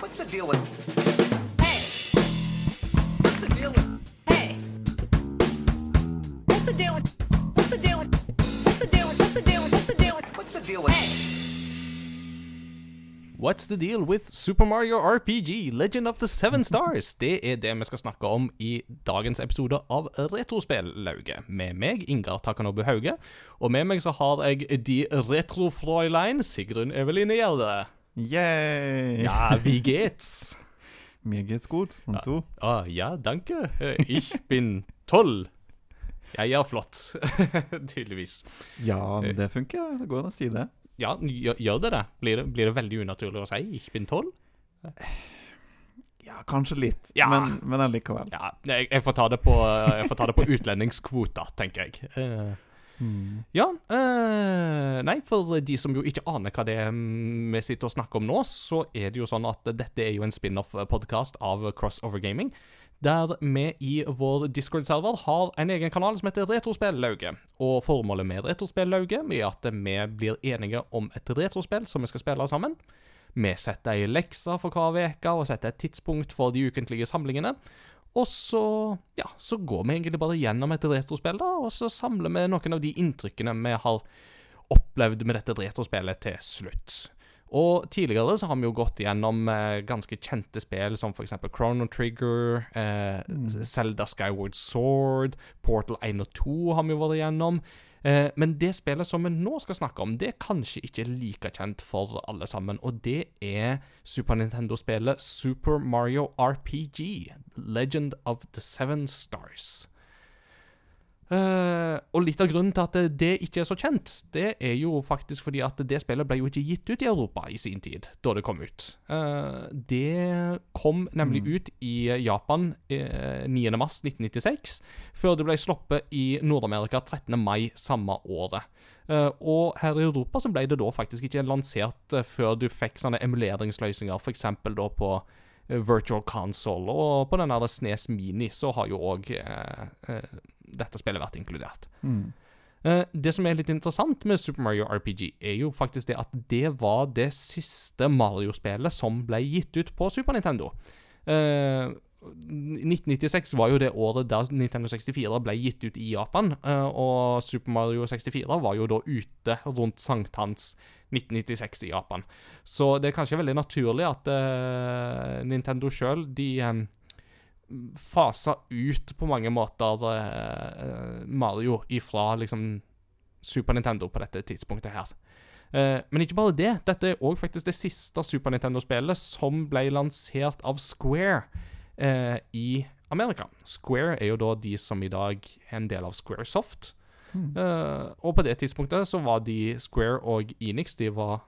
What's the deal with? Hey, What's the deal with? hey. What's the deal with? What's the deal with? What's the deal with? What's the deal with? What's the deal with? What's the deal with? What's the deal with Super Mario RPG Legend of the Seven Stars? Det er det vi skal snakke om i dagens episode av Retrospellauget. Med meg, Ingar Takanobu Hauge, og med meg så har jeg de retrofräulein Sigrun Eveline Gjerde. Yay! Ja, wie geht's? Mir geht's gut. Und du? Ah, ja, danke. Eh, Ich bin toll. Jeg er flott. Tydeligvis. Ja, men det funker. Det går an å si det. Ja, gjør, det det? Blir, det? blir det veldig unaturlig å si 'ich bin toll'? Ja, kanskje litt, Ja. men, men allikevel. Ja, jeg, jeg, får ta det på, jeg utlendingskvota, tenker jeg. Mm. ja, eh, nei, for de som jo ikke aner hva det er vi sitter og snakker om nå, så er det jo sånn at dette er jo en spin-off-podkast av Crossover Gaming, der vi i vår Discord-server har en egen kanal som heter Retrospellauget. Og formålet med Retrospellauget er at vi blir enige om et retrospill som vi skal spille sammen. Vi setter ei lekse for hver uke og setter et tidspunkt for de ukentlige samlingene. Og så, ja, så går vi egentlig bare gjennom et retrospill, da, og så samler vi noen av de inntrykkene vi har opplevd med dette retrospillet til slutt. Og tidligere så har vi jo gått gjennom eh, ganske kjente spill som eksempel Chrono Trigger, eh, Zelda Skyward Sword, Portal 1 og 2 har vi jo vært gjennom. Eh, men det spillet som vi nå skal snakke om, det er kanskje ikke like kjent for alle sammen, og det er Super Nintendo-spillet Super Mario RPG, Legend of the Seven Stars. Eh, og litt av grunnen til at det, ikke er så kjent, det er jo faktisk fordi at det spillet ble jo ikke gitt ut i Europa i sin tid, da det kom ut. Uh, det kom nemlig ut i Japan uh, 9.3.1996, før det ble sluppet i Nord-Amerika 13. mai samme året. Uh, og her i Europa så ble det da faktisk ikke lansert eh, før du fikk sånne emuleringsløsninger, f.eks. da på eh, Virtual Console, og på den der Snes Mini så har jo òg eh, eh, dette spillet vært inkludert. Mm. Uh, det som er litt interessant med Super Mario RPG, er jo faktisk det at det var det siste Mario-spillet som ble gitt ut på Super Nintendo. Uh, 1996 var jo det året der Nintendo 64 ble gitt ut i Japan, Uh, og Super Mario 64 var jo da ute rundt sankthans 1996 i Japan. Så det er kanskje veldig naturlig at eh, Nintendo sjøl, de eh, fasa ut på mange måter eh, Mario ifra liksom Super Nintendo på dette tidspunktet her. Eh, men ikke bare det. Dette er òg faktisk det siste Super Nintendo-spillet som ble lansert av Square eh, i Amerika. Square er jo da de som i dag er en del av Squaresoft. Mm. og på det tidspunktet så var de Square og Enix De var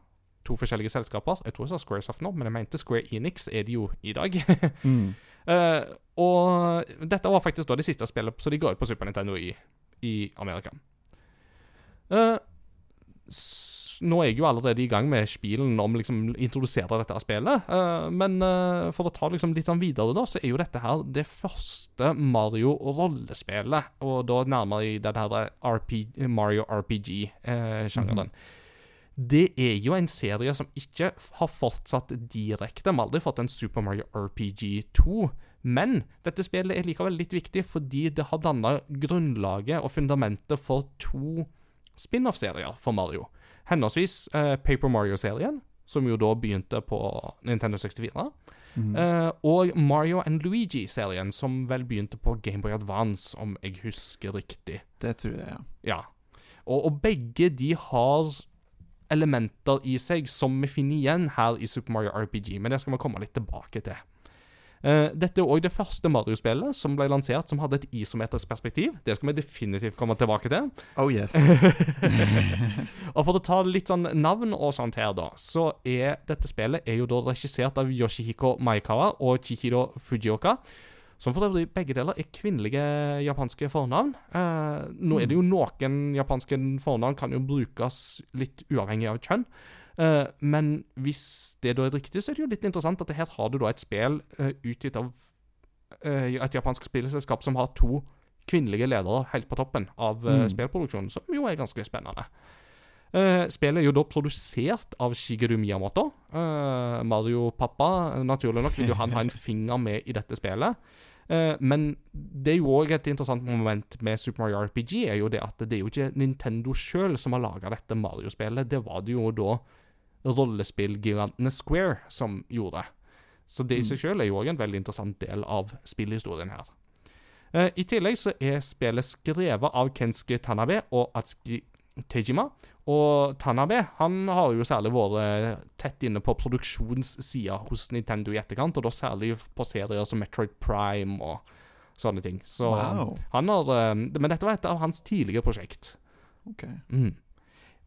to forskjellige selskaper. Jeg tror jeg sa Squaresoft nå, men jeg mente Square Enix er de jo i dag. Mm. Eh, og dette var faktisk da det siste spillet, så de ga ut på Super Nintendo i, i Amerika. Uh, nå er jeg jo allerede i gang med spilen om liksom introdusere dette spillet, Uh, men uh, for å ta liksom litt sånn videre, da, så er jo dette her det første Mario-rollespillet, og da nærmere i den her RP, Mario RPG-sjangeren. Det er jo en serie som ikke har fortsatt direkte. Vi har aldri fått en Super Mario RPG 2. Men dette spillet er likevel litt viktig fordi det har danna grunnlaget og fundamentet for to spin-off-serier for Mario. Henholdsvis eh, Paper Mario-serien, som jo da begynte på Nintendo 64. eh, og Mario and Luigi-serien, som vel begynte på Gameboy Advance, om jeg husker riktig. Det tror jeg, ja. Ja. Og, og begge de har elementer i seg som vi finner igjen her i Super Mario RPG, men det skal vi komme litt tilbake til. Uh, dette er òg det første Mario-spillet som ble lansert som hadde et isometrisk perspektiv. Det skal vi definitivt komme tilbake til. Oh yes. Og for å ta litt sånn navn og sånt her, da, så er dette spillet er jo da regissert av Yoshihiko Maikawa og Chihiro Fujioka. Som for øvrig begge deler er kvinnelige japanske fornavn. Eh, nå er det jo noen japanske fornavn kan jo brukes litt uavhengig av kjønn. Eh, men hvis det da er riktig, så er det jo litt interessant at her har du da et spill eh, utgitt av eh, et japansk spillselskap som har to kvinnelige ledere helt på toppen av eh, Mm. spillproduksjonen, som jo er ganske spennende. Uh, spillet er jo da produsert av Shigeru Miyamoto. Uh, Mario-pappa, naturlig nok, vil jo han ha en finger med i dette spillet. Eh, men det er jo òg et interessant moment med Super Mario RPG, er jo det at det er jo ikke Nintendo sjøl som har laga dette Mario-spillet. Det var det jo da rollespillgigantene Square som gjorde. Så det i seg sjøl er jo òg en veldig interessant del av spillhistorien her. Eh, I tillegg så er spillet skrevet av Kenske Tanabe og Atsuki Tejima. Og Tanabe han har jo særlig vært tett inne på produksjonssida hos Nintendo i etterkant, og da særlig på serier som Metroid Prime og sånne ting. Så Wow. han har eh, Men dette var et av hans tidligere prosjekt. Ok. Mm.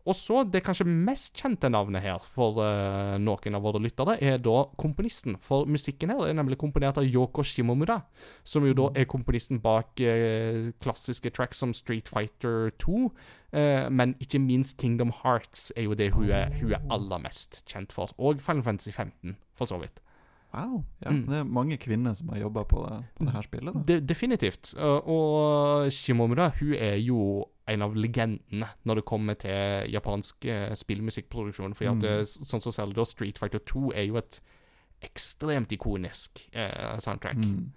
Og så, det kanskje mest kjente navnet her for uh, noen av våre lyttere, er da komponisten. For musikken her er nemlig komponert av Yoko Shimomura, som jo da er komponisten bak uh, klassiske tracks som Street Fighter 2, uh, men ikke minst Kingdom Hearts er jo det hun er, hun er aller mest kjent for. Og Final Fantasy 15, for så vidt. Wow. Ja, Mm. Det er mange kvinner som har jobba på, på det her spillet. De, definitivt. Og Shimomura hun er jo en av legendene når det kommer til japansk uh, spillmusikkproduksjon. For Mm. uh, sånn som Zelda Street Fighter 2 er jo et ekstremt ikonisk eh, soundtrack. Mm.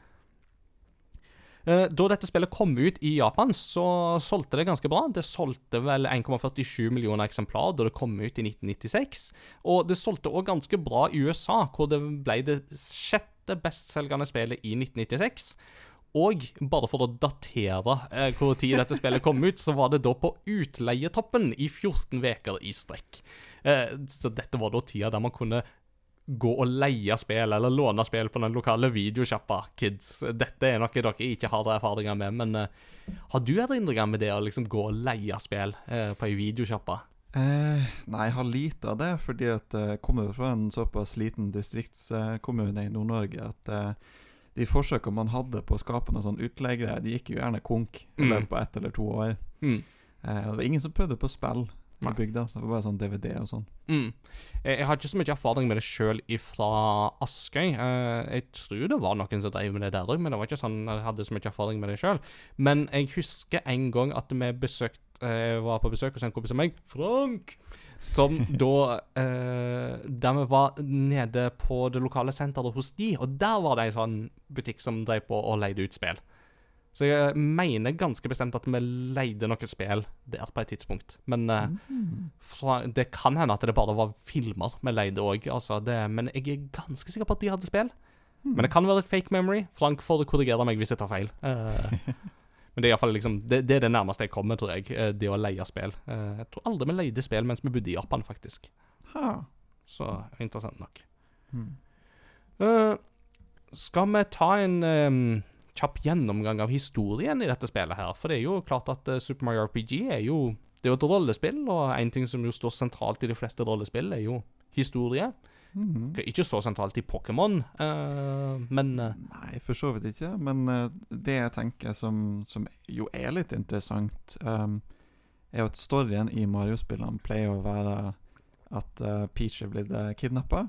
Uh, da dette spillet kom ut i Japan, så solgte det ganske bra. Det solgte vel 1,47 millioner eksemplar da det kom ut i 1996. Og det solgte òg ganske bra i USA, hvor det ble det sjette bestselgende spillet i 1996. Og bare for å datere eh, hvor tid dette spillet kom ut, så var det da på utleietoppen i 14 uker i strekk. Eh, så dette var da tida der man kunne gå og leie spill, eller låne spill på den lokale videosjappa, kids. Dette er noe dere ikke har erfaringer med, men uh, har du erindringer med det å liksom gå og leie spill uh, på ei videosjappa? Eh, nei, jeg har lite av det, fordi at jeg kommer fra en såpass liten distriktskommune i Nord-Norge at eh, de forsøkene man hadde på å skape noe sånn utleiegreier, de gikk jo gjerne konk i Mm. løpet av ett eller to år. Mm. Eh, det var ingen som prøvde på spill i bygda. Det var bare sånn DVD og sånn. Mm. Jeg, jeg har ikke så mye erfaring med det sjøl fra Askøy. Eh, jeg tror det var noen som drev med det der òg, men det var ikke sånn jeg hadde så mye erfaring med det sjøl. Men jeg husker en gang at vi besøkte Jeg var på besøk hos en kompis av meg, Frank, som da eh, Der vi var nede på det lokale senteret hos de, og der var det en sånn butikk som drev på og leide ut spill. Så jeg mener ganske bestemt at vi leide noen spill der på et tidspunkt. Men eh, fra, det kan hende at det bare var filmer vi leide òg, altså men jeg er ganske sikker på at de hadde spill. Men det kan være et fake memory. Frank får korrigere meg hvis jeg tar feil. Uh, men det er, fall liksom, det, det er det nærmeste jeg kommer, tror jeg. eh, det å leie spill. Jeg tror aldri vi leide spill mens vi bodde i Japan, faktisk. Ha. Så interessant nok. Mm. Uh, skal vi ta en eh, kjapp gjennomgang av historien i dette spillet her? For det er jo klart at eh, Super Mario RPG er jo Det er jo et rollespill, og en ting som jo står sentralt i de fleste rollespill, er jo historie. Mhm. Ikke så sentralt i Pokémon, uh, men uh, Nei, for så vidt ikke. Men uh, det jeg tenker som, som jo er litt interessant, um, er jo at storyen i Mario-spillene pleier å være at Peach er blitt kidnappa.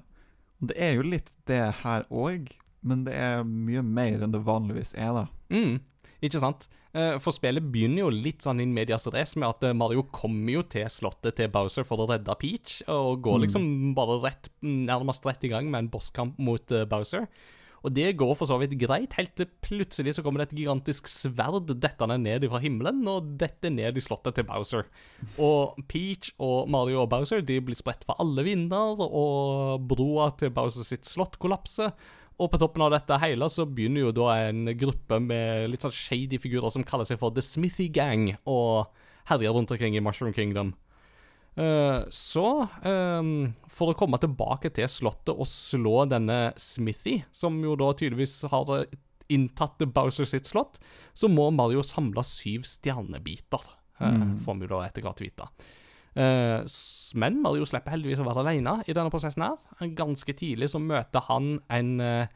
Det er jo litt det her òg, men det er mye mer enn det vanligvis er, da. mm, Ikke sant? Eh, For spillet begynner jo litt sånn in medias race med at eh, Mario kommer jo til slottet til Bowser for å redde Peach, og går Mm. liksom bare rett, nærmest rett i gang med en bosskamp mot eh, Bowser. Og det går for så vidt greit, helt til plutselig så kommer det et gigantisk sverd dettende ned fra himmelen, og detter ned i slottet til Bowser. Og Peach og Mario og Bowser de blir spredt fra alle vinder, og broa til Bowser sitt slott kollapser. Og på toppen av dette hele så begynner jo da en gruppe med litt sånn shady figurer som kaller seg for The Smithy Gang, og herjer rundt omkring i Mushroom Kingdom. Uh, så, um, for å komme tilbake til slottet og slå denne Smithy, som jo da tydeligvis har inntatt Bowser sitt slott, så må Mario samle syv stjernebiter, eh, får vi da etter hvert vite. Eh, men Mario slipper heldigvis å være alene i denne prosessen her. Ganske tidlig så møter han en eh,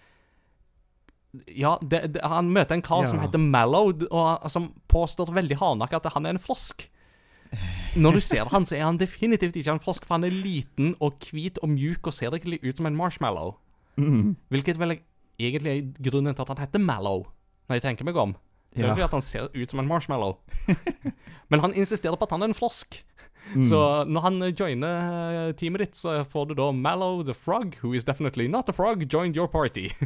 Ja, det, det, han møter en kar som heter Mallow, og som påstår veldig hardnakka at han er en frosk. Når du ser han, så er han definitivt ikke en frosk, for han er liten og hvit og mjuk og ser egentlig ut som en marshmallow. Mm. Hvilket vel egentlig er grunnen til at han heter Mallow, når jeg tenker meg om. Det er Ja. at han ser ut som en marshmallow. Men han insisterer på at han er en frosk. Mm. Så når han eh, joiner eh, teamet ditt, så får du da Mallow the frog, who is definitely not a frog, joined your party.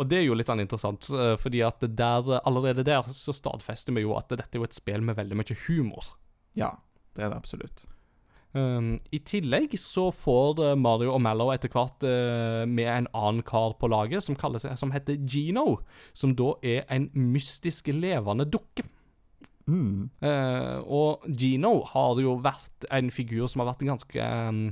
Og det er jo litt sånn interessant, eh, fordi at der, allerede der så stadfester vi jo at dette er jo et spill med veldig mye humor. Ja, det er det absolutt. Um, I tillegg så får Mario og Mallow etter hvert uh, med en annen kar på laget som, kaller seg, som heter Gino, som da er en mystisk levende dukke. Mm. Uh, og Gino har jo vært en figur som har vært ganske um,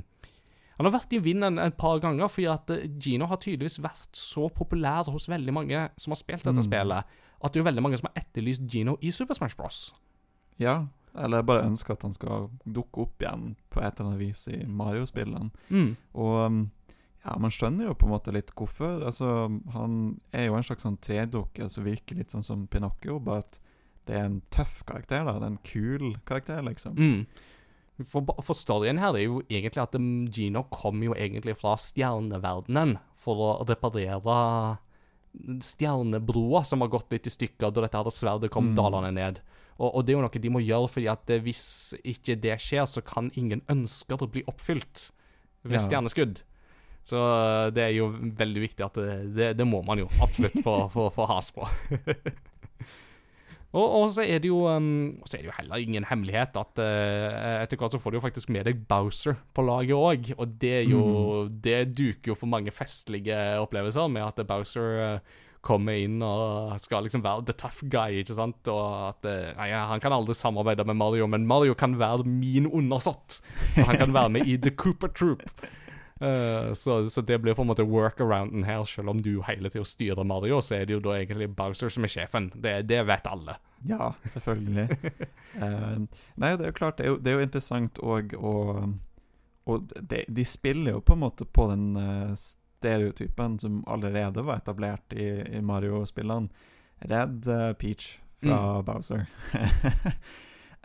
Han har vært i vinden et par ganger, fordi at eh, Gino har tydeligvis vært så populær hos veldig mange som har spilt dette Mm. spillet, at det er jo veldig mange som har etterlyst Gino i Super Smash Bros. Ja, eller jeg bare ønsker at han skal dukke opp igjen på et eller annet vis i Mario-spillene. Mm. Og um, ja, man skjønner jo på en måte litt hvorfor. Altså, han er jo en slags sånn tredukke som virker litt sånn som Pinocchio, bare at det er en tøff karakter, da. Det er en kul karakter, liksom. Mm. For, for storyen her er jo egentlig at um, Gino kom jo egentlig fra stjerneverdenen for å reparere stjernebroa som har gått litt i stykker da dette her sverdet kom Mm. dalende ned. Og, og det er jo noe de må gjøre, fordi at eh, hvis ikke det skjer, så kan ingen ønsker bli oppfylt ved Ja. stjerneskudd. Så eh, det er jo veldig viktig at det, det, det må man jo absolutt få has på. og, og så er det jo um, Så er det jo heller ingen hemmelighet at uh, etter hvert så får du jo faktisk med deg Bowser på laget òg, og det jo Det duker jo for mange festlige opplevelser med at Bowser uh, kommer inn og skal liksom være the tough guy, ikke sant, og at eh, Nei, han kan aldri samarbeide med Mario, men Mario kan være min undersått, så han kan være med i The Cooper Troop. Eh, så, så det blir på en måte workarounden her, selv om du hele tida styrer Mario, så er det jo da egentlig Bowser som er sjefen. Det, det vet alle. Ja, selvfølgelig. uh, nei, det er jo klart, det er jo, det er jo interessant og, og, og de, de spiller jo på en måte på den eh, stereotypen som allerede var etablert i, i Mario-spillene. Redd Peach fra Bowser.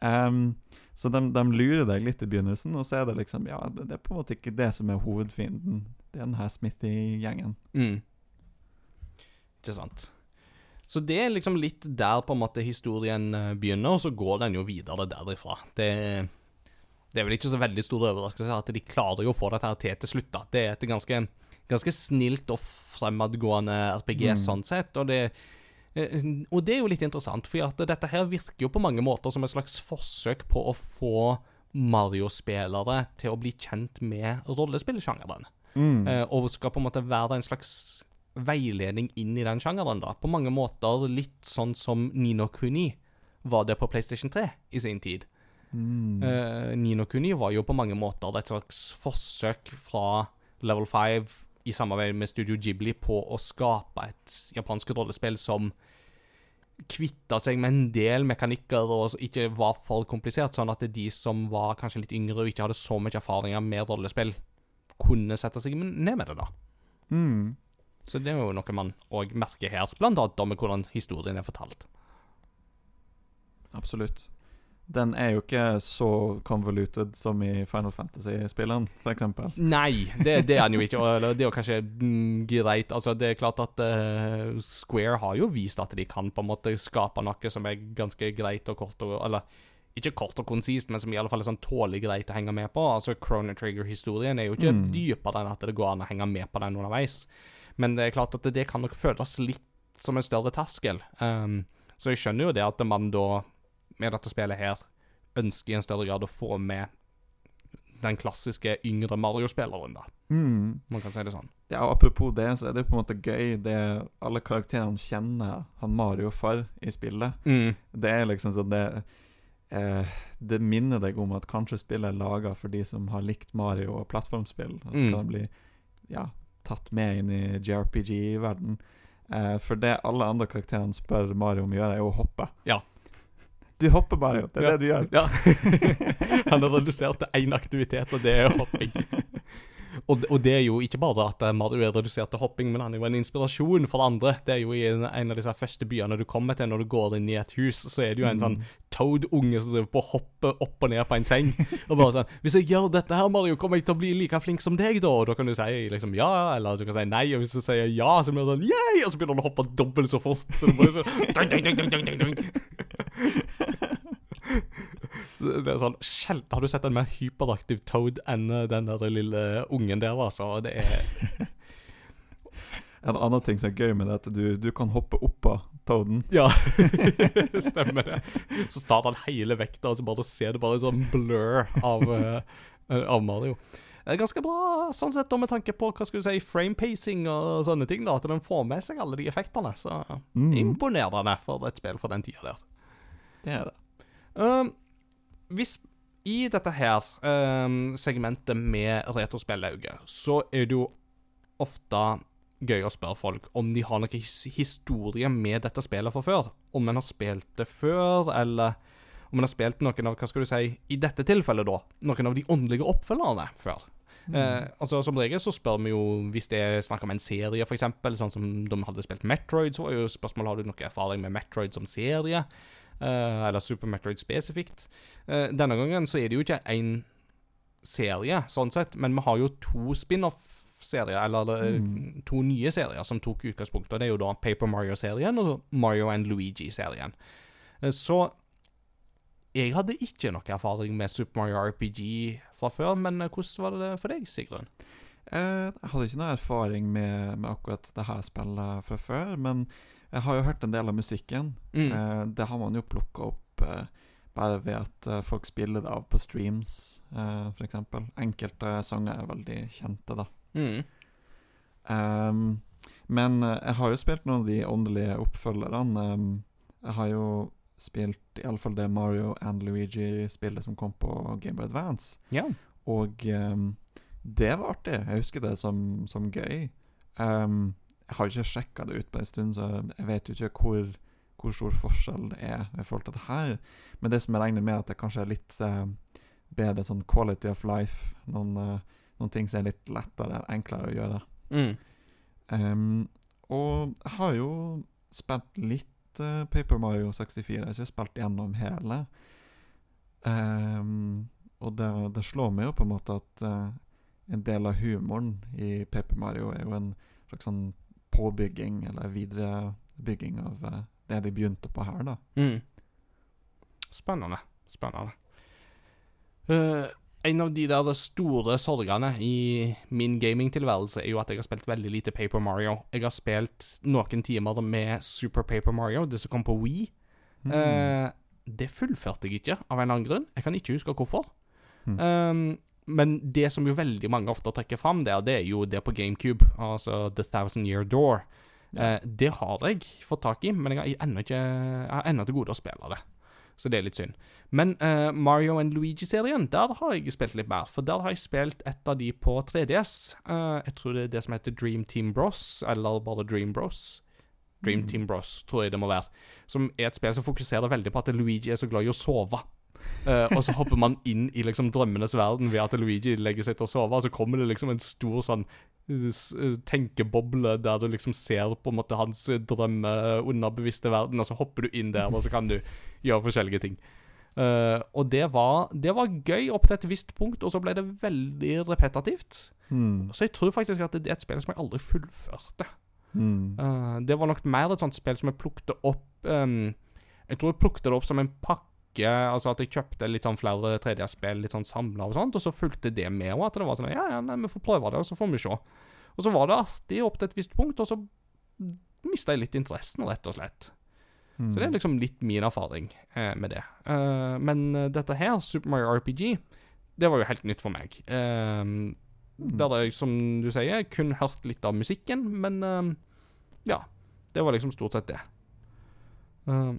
Em, så de, de lurer deg litt i begynnelsen, og så er det liksom Ja, det, det er på en måte ikke det som er hovedfienden. Det er den her Smithy-gjengen. Mm. Ikke sant. Så det er liksom litt der på en måte historien eh, begynner, og så går den jo videre derifra. Det, det er vel ikke så veldig stor overraskelse at de klarer jo å få dette her til til slutt. da. Det er et ganske, ganske snilt og fremadgående RPG Mm. sånn sett, og det og det er jo litt interessant, for dette her virker jo på mange måter som et slags forsøk på å få Mario-spillere til å bli kjent med rollespillsjangeren. Mm. Eh, og skal på en måte være en slags veiledning inn i den sjangeren, da. På mange måter litt sånn som Nino Kuni var det på PlayStation 3 i sin tid. Mm. Eh, Nino Kuni var jo på mange måter et slags forsøk fra Level 5 i samarbeid med Studio Ghibli på å skape et japansk rollespill som kvitta seg med en del mekanikker og ikke var for komplisert, sånn at de som var kanskje litt yngre og ikke hadde så mye erfaringer med rollespill, kunne sette seg ned med det, da. Mm. Så det er jo noe man òg merker her, blant annet med hvordan historien er fortalt. Absolutt. Den er jo ikke så convoluted som i Final Fantasy-spilleren, eksempel. Nei, det, det er den jo ikke. Og eller det er jo kanskje mm, greit. Altså, det er klart at uh, Square har jo vist at de kan på en måte skape noe som er ganske greit og kort og Eller ikke kort og konsist, men som i alle fall er sånn tålelig greit å henge med på. Altså, Chrono Trigger-historien er jo ikke Mm. dypere enn at det går an å henge med på den underveis. Men det er klart at det kan nok føles litt som en større terskel. Um, så jeg skjønner jo det at man da, med dette spillet her, ønsker i en større grad å få med den klassiske yngre Mario-spilleren, da. Mm. Man kan si det sånn. Ja, og Apropos det, så er det på en måte gøy det alle karakterene kjenner han Mario for i spillet. Det er liksom sånn det eh, Det minner deg om at kanskje spillet er laga for de som har likt Mario og plattformspill. Og så Mm. kan det bli ja, tatt med inn i JRPG-verden. Eh, for det alle andre karakterene spør Mario om å gjøre, er jo å hoppe. Ja. Du hopper, Mario. Det er Ja. det du gjør. Ja. Han har redusert til én aktivitet, og det er hopping. Og, og det er jo ikke bare at Mario er redusert til hopping, men han er jo en inspirasjon for andre. Det er jo i en, en av disse første byene du kommer til når du går inn i et hus, så er det jo en sånn Toad-unge som driver på å hoppe opp og ned på en seng. Og bare sånn 'Hvis jeg gjør dette her, Mario, kommer jeg til å bli like flink som deg, da?' Og da kan du si liksom ja, eller du kan si nei. Og hvis du sier ja, så blir det sånn yay! Og så begynner han å hoppe dobbelt så fort. Så det bare sånn Det er sånn sjelden Har du sett en mer hyperaktiv Toad enn eh, den der lille ungen der, altså? Det er En annen ting som er gøy med det, er at du, du kan hoppe oppå Toaden. Ja, stemmer det. Så tar han hele vekta, og så bare ser du bare en sånn blur av, eh, av Mario. Ganske bra sånn sett, da, med tanke på hva skal du si, frame-pacing og sånne ting. da, At den får med seg alle de effektene. Så Mm. imponerende for et spill for den tida der. Det er det. Um, hvis i dette her um, segmentet med retrospillauge, så er det jo ofte gøy å spørre folk om de har noen his historie med dette spillet fra før. Om en har spilt det før, eller om en har spilt noen av hva skal du si, i dette tilfellet da, noen av de åndelige oppfølgerne før. Eh, altså Som regel så spør vi jo hvis det er snakk om en serie, f.eks. Sånn som de hadde spilt Metroid, så var jo spørsmålet har du noe erfaring med Metroid som serie. Eh, eller Super Metroid spesifikt. Eh, denne gangen så er det jo ikke én serie, sånn sett, men vi har jo to spin-off-serier, eller mm. to nye serier som tok utgangspunkt, og det er jo da Paper Mario-serien og Mario and Luigi-serien. Eh, så jeg hadde ikke noe erfaring med Super Mario RPG fra før, men eh, hvordan var det for deg, Sigrun? Eh, Jeg hadde ikke noe erfaring med, med akkurat det her spillet fra før, men jeg har jo hørt en del av musikken. Mm. Eh, det har man jo plukka opp eh, bare ved at eh, folk spiller det av på streams, eh, f.eks. Enkelte sanger er veldig kjente, da. Mm. Um, men eh, jeg har jo spilt noen av de åndelige oppfølgerne. Um, jeg har jo spilt iallfall det Mario and Luigi-spillet som kom på Game of Advance. Ja. Og um, det var artig. Jeg husker det som, som gøy. Ehm, jeg har ikke sjekka det ut på en stund, så jeg vet jo ikke hvor, hvor stor forskjell det er i forhold til det her. Men det som jeg regner med, at det kanskje er litt eh, bedre sånn quality of life. Noen, eh, noen ting som er litt lettere, enklere å gjøre. Mm. Um, og jeg har jo spilt litt eh, Paper Mario 64. Jeg har ikke spilt gjennom hele. Um, og det, det slår meg jo på en måte at uh, en del av humoren i Paper Mario er jo en slags sånn påbygging, eller viderebygging av eh, det de begynte på her, da. Mm. Spennende. Spennende. Uh, en av de der store sorgene i min gamingtilværelse er jo at jeg har spilt veldig lite Paper Mario. Jeg har spilt noen timer med Super Paper Mario, det som kom på Wii. Mm. Uh, det fullførte jeg ikke, av en eller annen grunn. Jeg kan ikke huske hvorfor. Mm. Um, men det som jo veldig mange ofte trekker fram der, det er jo det på GameCube, altså The Thousand Year Door. Eh, det har jeg fått tak i, men jeg har ennå ikke Jeg har ennå til gode å spille det. Så det er litt synd. Men eh, Mario and Luigi-serien, der har jeg spilt litt mer. For der har jeg spilt et av de på 3DS. Eh, jeg tror det er det som heter Dream Team Bros, eller bare Dream Bros. Dream Mm. Team Bros, tror jeg det må være. Som er et spill som fokuserer veldig på at Luigi er så glad i å sove. Eh, og så hopper man inn i liksom drømmenes verden ved at Luigi legger seg til å sove, og så kommer det liksom en stor sånn eh, tenkeboble der du liksom ser på en måte hans drømme underbevisste verden, og så hopper du inn der, og så kan du gjøre forskjellige ting. Uh, og det var, det var gøy opp til et visst punkt, og så ble det veldig repetitivt. Mm. Så jeg tror faktisk at det er et spill som jeg aldri fullførte. Mm. Uh, det var nok mer et sånt spill som jeg plukte opp um, Jeg tror jeg plukte det opp som en pakke. Altså at jeg kjøpte litt sånn flere 3D-spill litt sånn samla og sånt, og så fulgte det med. Og at det var sånn Ja, ja, nei, vi får prøve det, og så får vi se. Og så var det artig opp til et visst punkt, og så mista jeg litt interessen, rett og slett. Mm. Så det er liksom litt min erfaring eh, med det. Uh, men eh, dette her, Super Mario RPG, det var jo helt nytt for meg. Uh, Mm. der har jeg, som du sier, kun hørt litt av musikken, men uh, ja. Det var liksom stort sett det. Uh,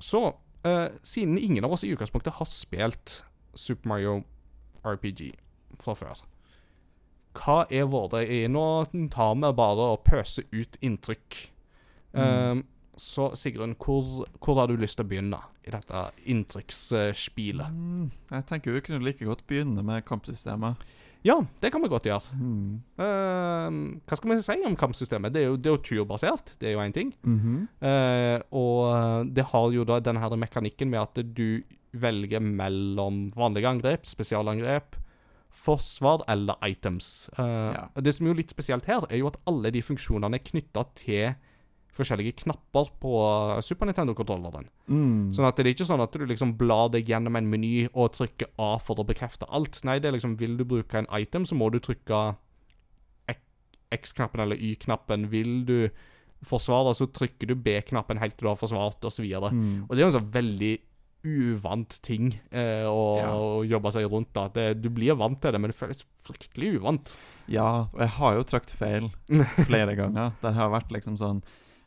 så, eh, siden ingen av oss i utgangspunktet har spilt Super Mario RPG fra før Hva er våre er- Nå tar vi bare og pøser ut inntrykk. Ehm, så Sigrun, hvor, hvor har du lyst til å begynne i dette inntrykksspilet? Mm, jeg tenker vi kunne like godt begynne med kampsystemet. Ja, det kan vi godt gjøre. Mm. Uh, hva skal vi si om kampsystemet? Det er jo, det er jo turbasert, det er jo én ting. Mm -hmm. uh, og det har jo da denne her mekanikken med at du velger mellom vanlige angrep, spesialangrep, forsvar eller items. Uh, Ja. Det som er jo litt spesielt her, er jo at alle de funksjonene er knytta til forskjellige knapper på Super Nintendo-kontrolleren. Mm. Sånn at det er ikke sånn at du liksom blar deg gjennom en meny og trykker A for å bekrefte alt. Nei, det er liksom vil du bruke en item, så må du trykke X-knappen eller Y-knappen. Vil du forsvare, så trykker du B-knappen helt til du har forsvart, osv. Og, Mm. og det er en sånn veldig uvant ting eh, å, Ja. jobbe seg rundt. da. Det, du blir vant til det, men det føles fryktelig uvant. Ja, og jeg har jo trykt feil flere ganger. Der har vært liksom sånn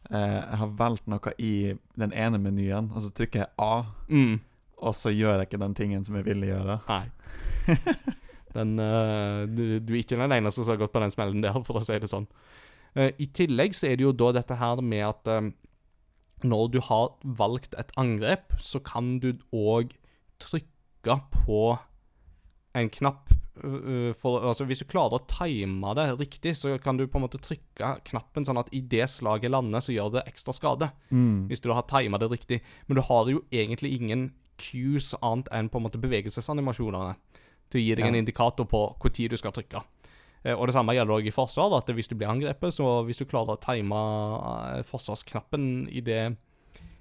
Jeg har valgt noe i den ene menyen, og så trykker jeg A, Mm. og så gjør jeg ikke den tingen som jeg ville gjøre. Nei. Den, uh, du, du er ikke den eneste som har gått på den smellen der, for å si det sånn. Uh, I tillegg så er det jo da dette her med at um, når du har valgt et angrep, så kan du òg trykke på en knapp for, altså Hvis du klarer å time det riktig, så kan du på en måte trykke knappen sånn at i det slaget lander, så gjør det ekstra skade. Mm. Hvis du har tima det riktig. Men du har jo egentlig ingen cues annet enn på en måte bevegelsesanimasjonene til å gi deg en indikator på hvor tid du skal trykke. Eh, Og det samme gjelder også i forsvar. At hvis du blir angrepet, så hvis du klarer å time eh, forsvarsknappen i det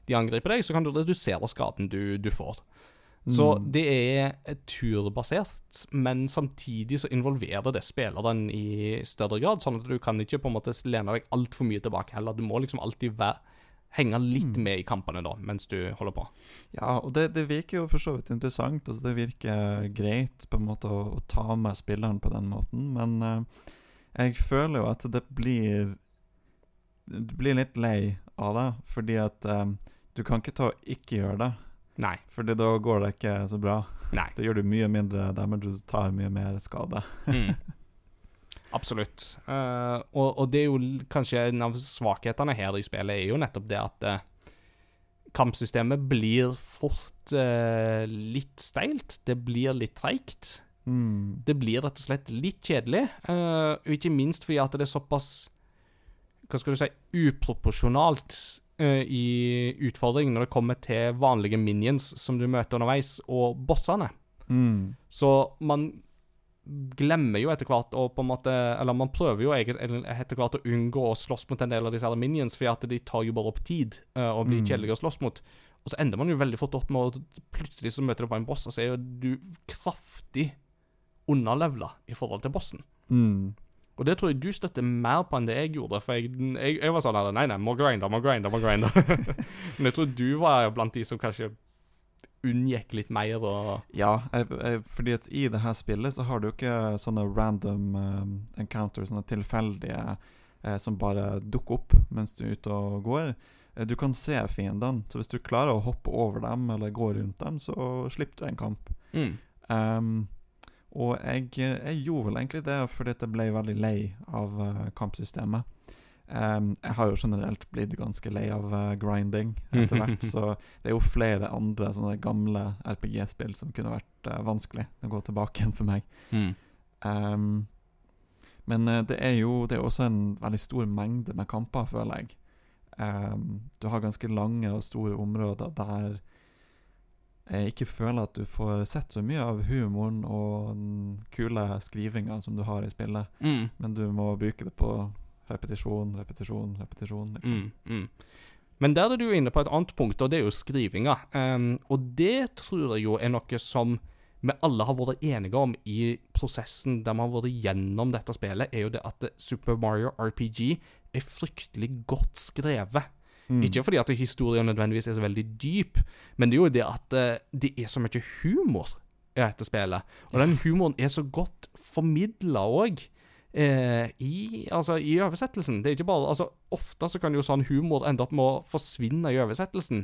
de angriper deg, så kan du redusere skaden du, du får. Så Mm. det er turbasert, men samtidig så involverer det spilleren i større grad, sånn at du kan ikke på en måte lene deg altfor mye tilbake heller. Du må liksom alltid være, henge litt Mm. med i kampene da, mens du holder på. Ja, og det, det virker jo for så vidt interessant. Altså, det virker greit på en måte å, å ta med spilleren på den måten, men uh, jeg føler jo at det blir Du blir litt lei av det, fordi at uh, du kan ikke ta og ikke gjøre det. Nei. Fordi da går det ikke så bra. Nei. Da gjør du mye mindre damage, du tar mye mer skade. Mm. Absolutt. Uh, og, og det er jo kanskje en av svakhetene her i spillet, er jo nettopp det at uh, kampsystemet blir fort uh, litt steilt. Det blir litt treigt. Mm. Det blir rett og slett litt kjedelig, og ikke minst fordi at det er såpass Hva skal du si uproporsjonalt i utfordring når det kommer til vanlige minions som du møter underveis, og bossene. Mm. Så man glemmer jo etter hvert å på en måte Eller man prøver jo etter hvert å unngå å slåss mot en del av disse her minions, fordi at de tar jo bare opp tid uh, og blir Mm. kjedelige å slåss mot. Og så ender man jo veldig fort opp med å plutselig så møter du på en boss, og så er jo du kraftig underlevela i forhold til bossen. Mm. Og det tror jeg du støtter mer på enn det jeg gjorde. For jeg, jeg, jeg var sånn her Nei, nei, må grinde, må grinde, må grinde. Men jeg tror du var blant de som kanskje unngikk litt mer og Ja, jeg, jeg, fordi at i det her spillet så har du ikke sånne random um, encounters, sånne tilfeldige eh, som bare dukker opp mens du er ute og går. Eh, Du kan se fiendene, så hvis du klarer å hoppe over dem eller gå rundt dem, så slipper du en kamp. mm. Um, og jeg, jeg gjorde vel egentlig det fordi jeg ble veldig lei av eh, kampsystemet. Um, jeg har jo generelt blitt ganske lei av uh, grinding etter hvert, så det er jo flere andre sånne gamle RPG-spill som kunne vært uh, vanskelig å gå tilbake igjen for meg. Mm. Um, men uh, det er jo det er også en veldig stor mengde med kamper, føler jeg. Um, du har ganske lange og store områder der ikke føler at du får sett så mye av humoren og den kule skrivinga som du har i spillet, Mm. men du må bruke det på repetisjon, repetisjon, repetisjon. Liksom. Mm, mm. Men der er du inne på et annet punkt, og det er jo skrivinga. Um, og det tror jeg jo er noe som vi alle har vært enige om i prosessen der vi har vært gjennom dette spillet, er jo det at Super Mario RPG er fryktelig godt skrevet. Mm. Ikke fordi at historien nødvendigvis er så veldig dyp, men det er jo det at eh, det er så mye humor i dette spillet. Og den humoren er så godt formidla òg. Eh, i, altså, I oversettelsen. Det er ikke bare, altså, Ofte så kan jo sånn humor ende opp med å forsvinne i oversettelsen.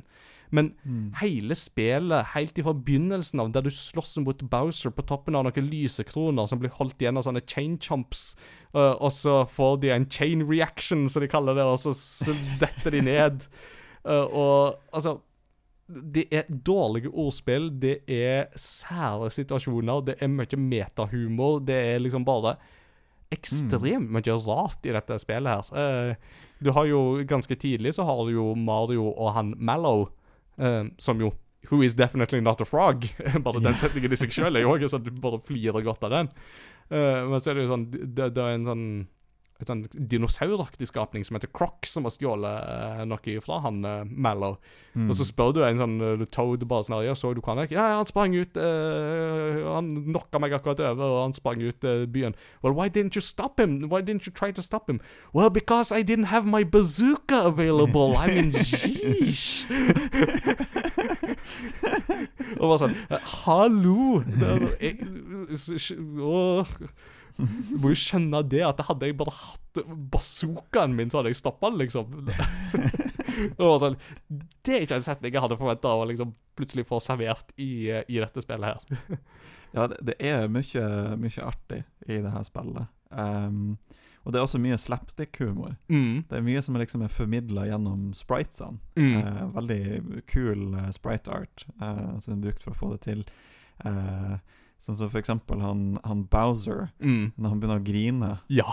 Men Mm. hele spillet, helt ifra begynnelsen av, der du slåss mot Bowser på toppen av noen lysekroner som blir holdt igjen av sånne chain chumps, uh, og så får de en chain reaction, som de kaller det, og så, detter de ned. Uh, og altså Det er dårlige ordspill, det er sære situasjoner, det er mye metahumor, det er liksom bare ekstremt mye rart i dette spillet her. Eh, du har jo ganske tidlig så har du jo Mario og han Mallow, eh, som jo Who is definitely not a frog. bare den setningen i seg sjøl er jo òg sånn du bare flirer godt av den. Uh, men så er det jo sånn Det, det er en sånn et sånn dinosauraktig skapning som heter Croc, som har stjålet uh, noe fra han uh, Mallow. Mm. Og så spør du en sånn uh, Toad bare sånn Ja, så du hva han gikk? Ja, han sprang ut eh, Han knocka meg akkurat over, og han sprang ut eh, byen. Well, why didn't you stop him? Why didn't you try to stop him? Well, because I didn't have my bazooka available. I mean, yeesh! og bare sånn Hallo! Det er, jeg, åh. Du må jo skjønne det, at hadde jeg bare hatt bazookaen min, så hadde jeg stoppa den, liksom. det, sånn, det er ikke en setning jeg hadde forventa å liksom plutselig få servert i, i dette spillet her. Ja, det, det er mye, mye artig i det her spillet. Um, og det er også mye slapstick-humor. Mm. Det er mye som liksom er formidla gjennom spritesene. Mm. Eh, veldig kul eh, sprite art eh, som er brukt for å få det til. Eh, sånn som for eksempel han, han Bowser, Mm. når han begynner å grine. Ja.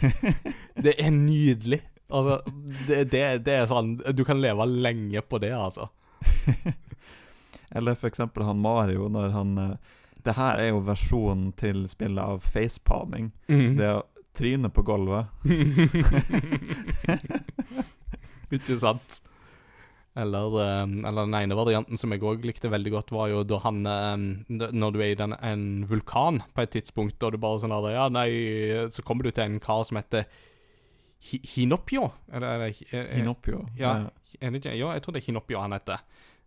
Det er nydelig. Altså, det, det, det er sånn Du kan leve lenge på det, altså. Eller for eksempel han Mario, når han eh, Det her er jo versjonen til spillet av facepalming. Mm. Det å tryne på gulvet. Ikke sant? Eller, eh, eller den ene varianten som jeg òg likte veldig godt, var jo da han eh, Når du er i den, en vulkan på et tidspunkt, og du bare sånn der, Ja, nei Så kommer du til en kar som heter Hinopio? Er det, er det, er, er, Hinopio. Ja, Eh, det? Ja, jeg tror det er Hinopio han heter.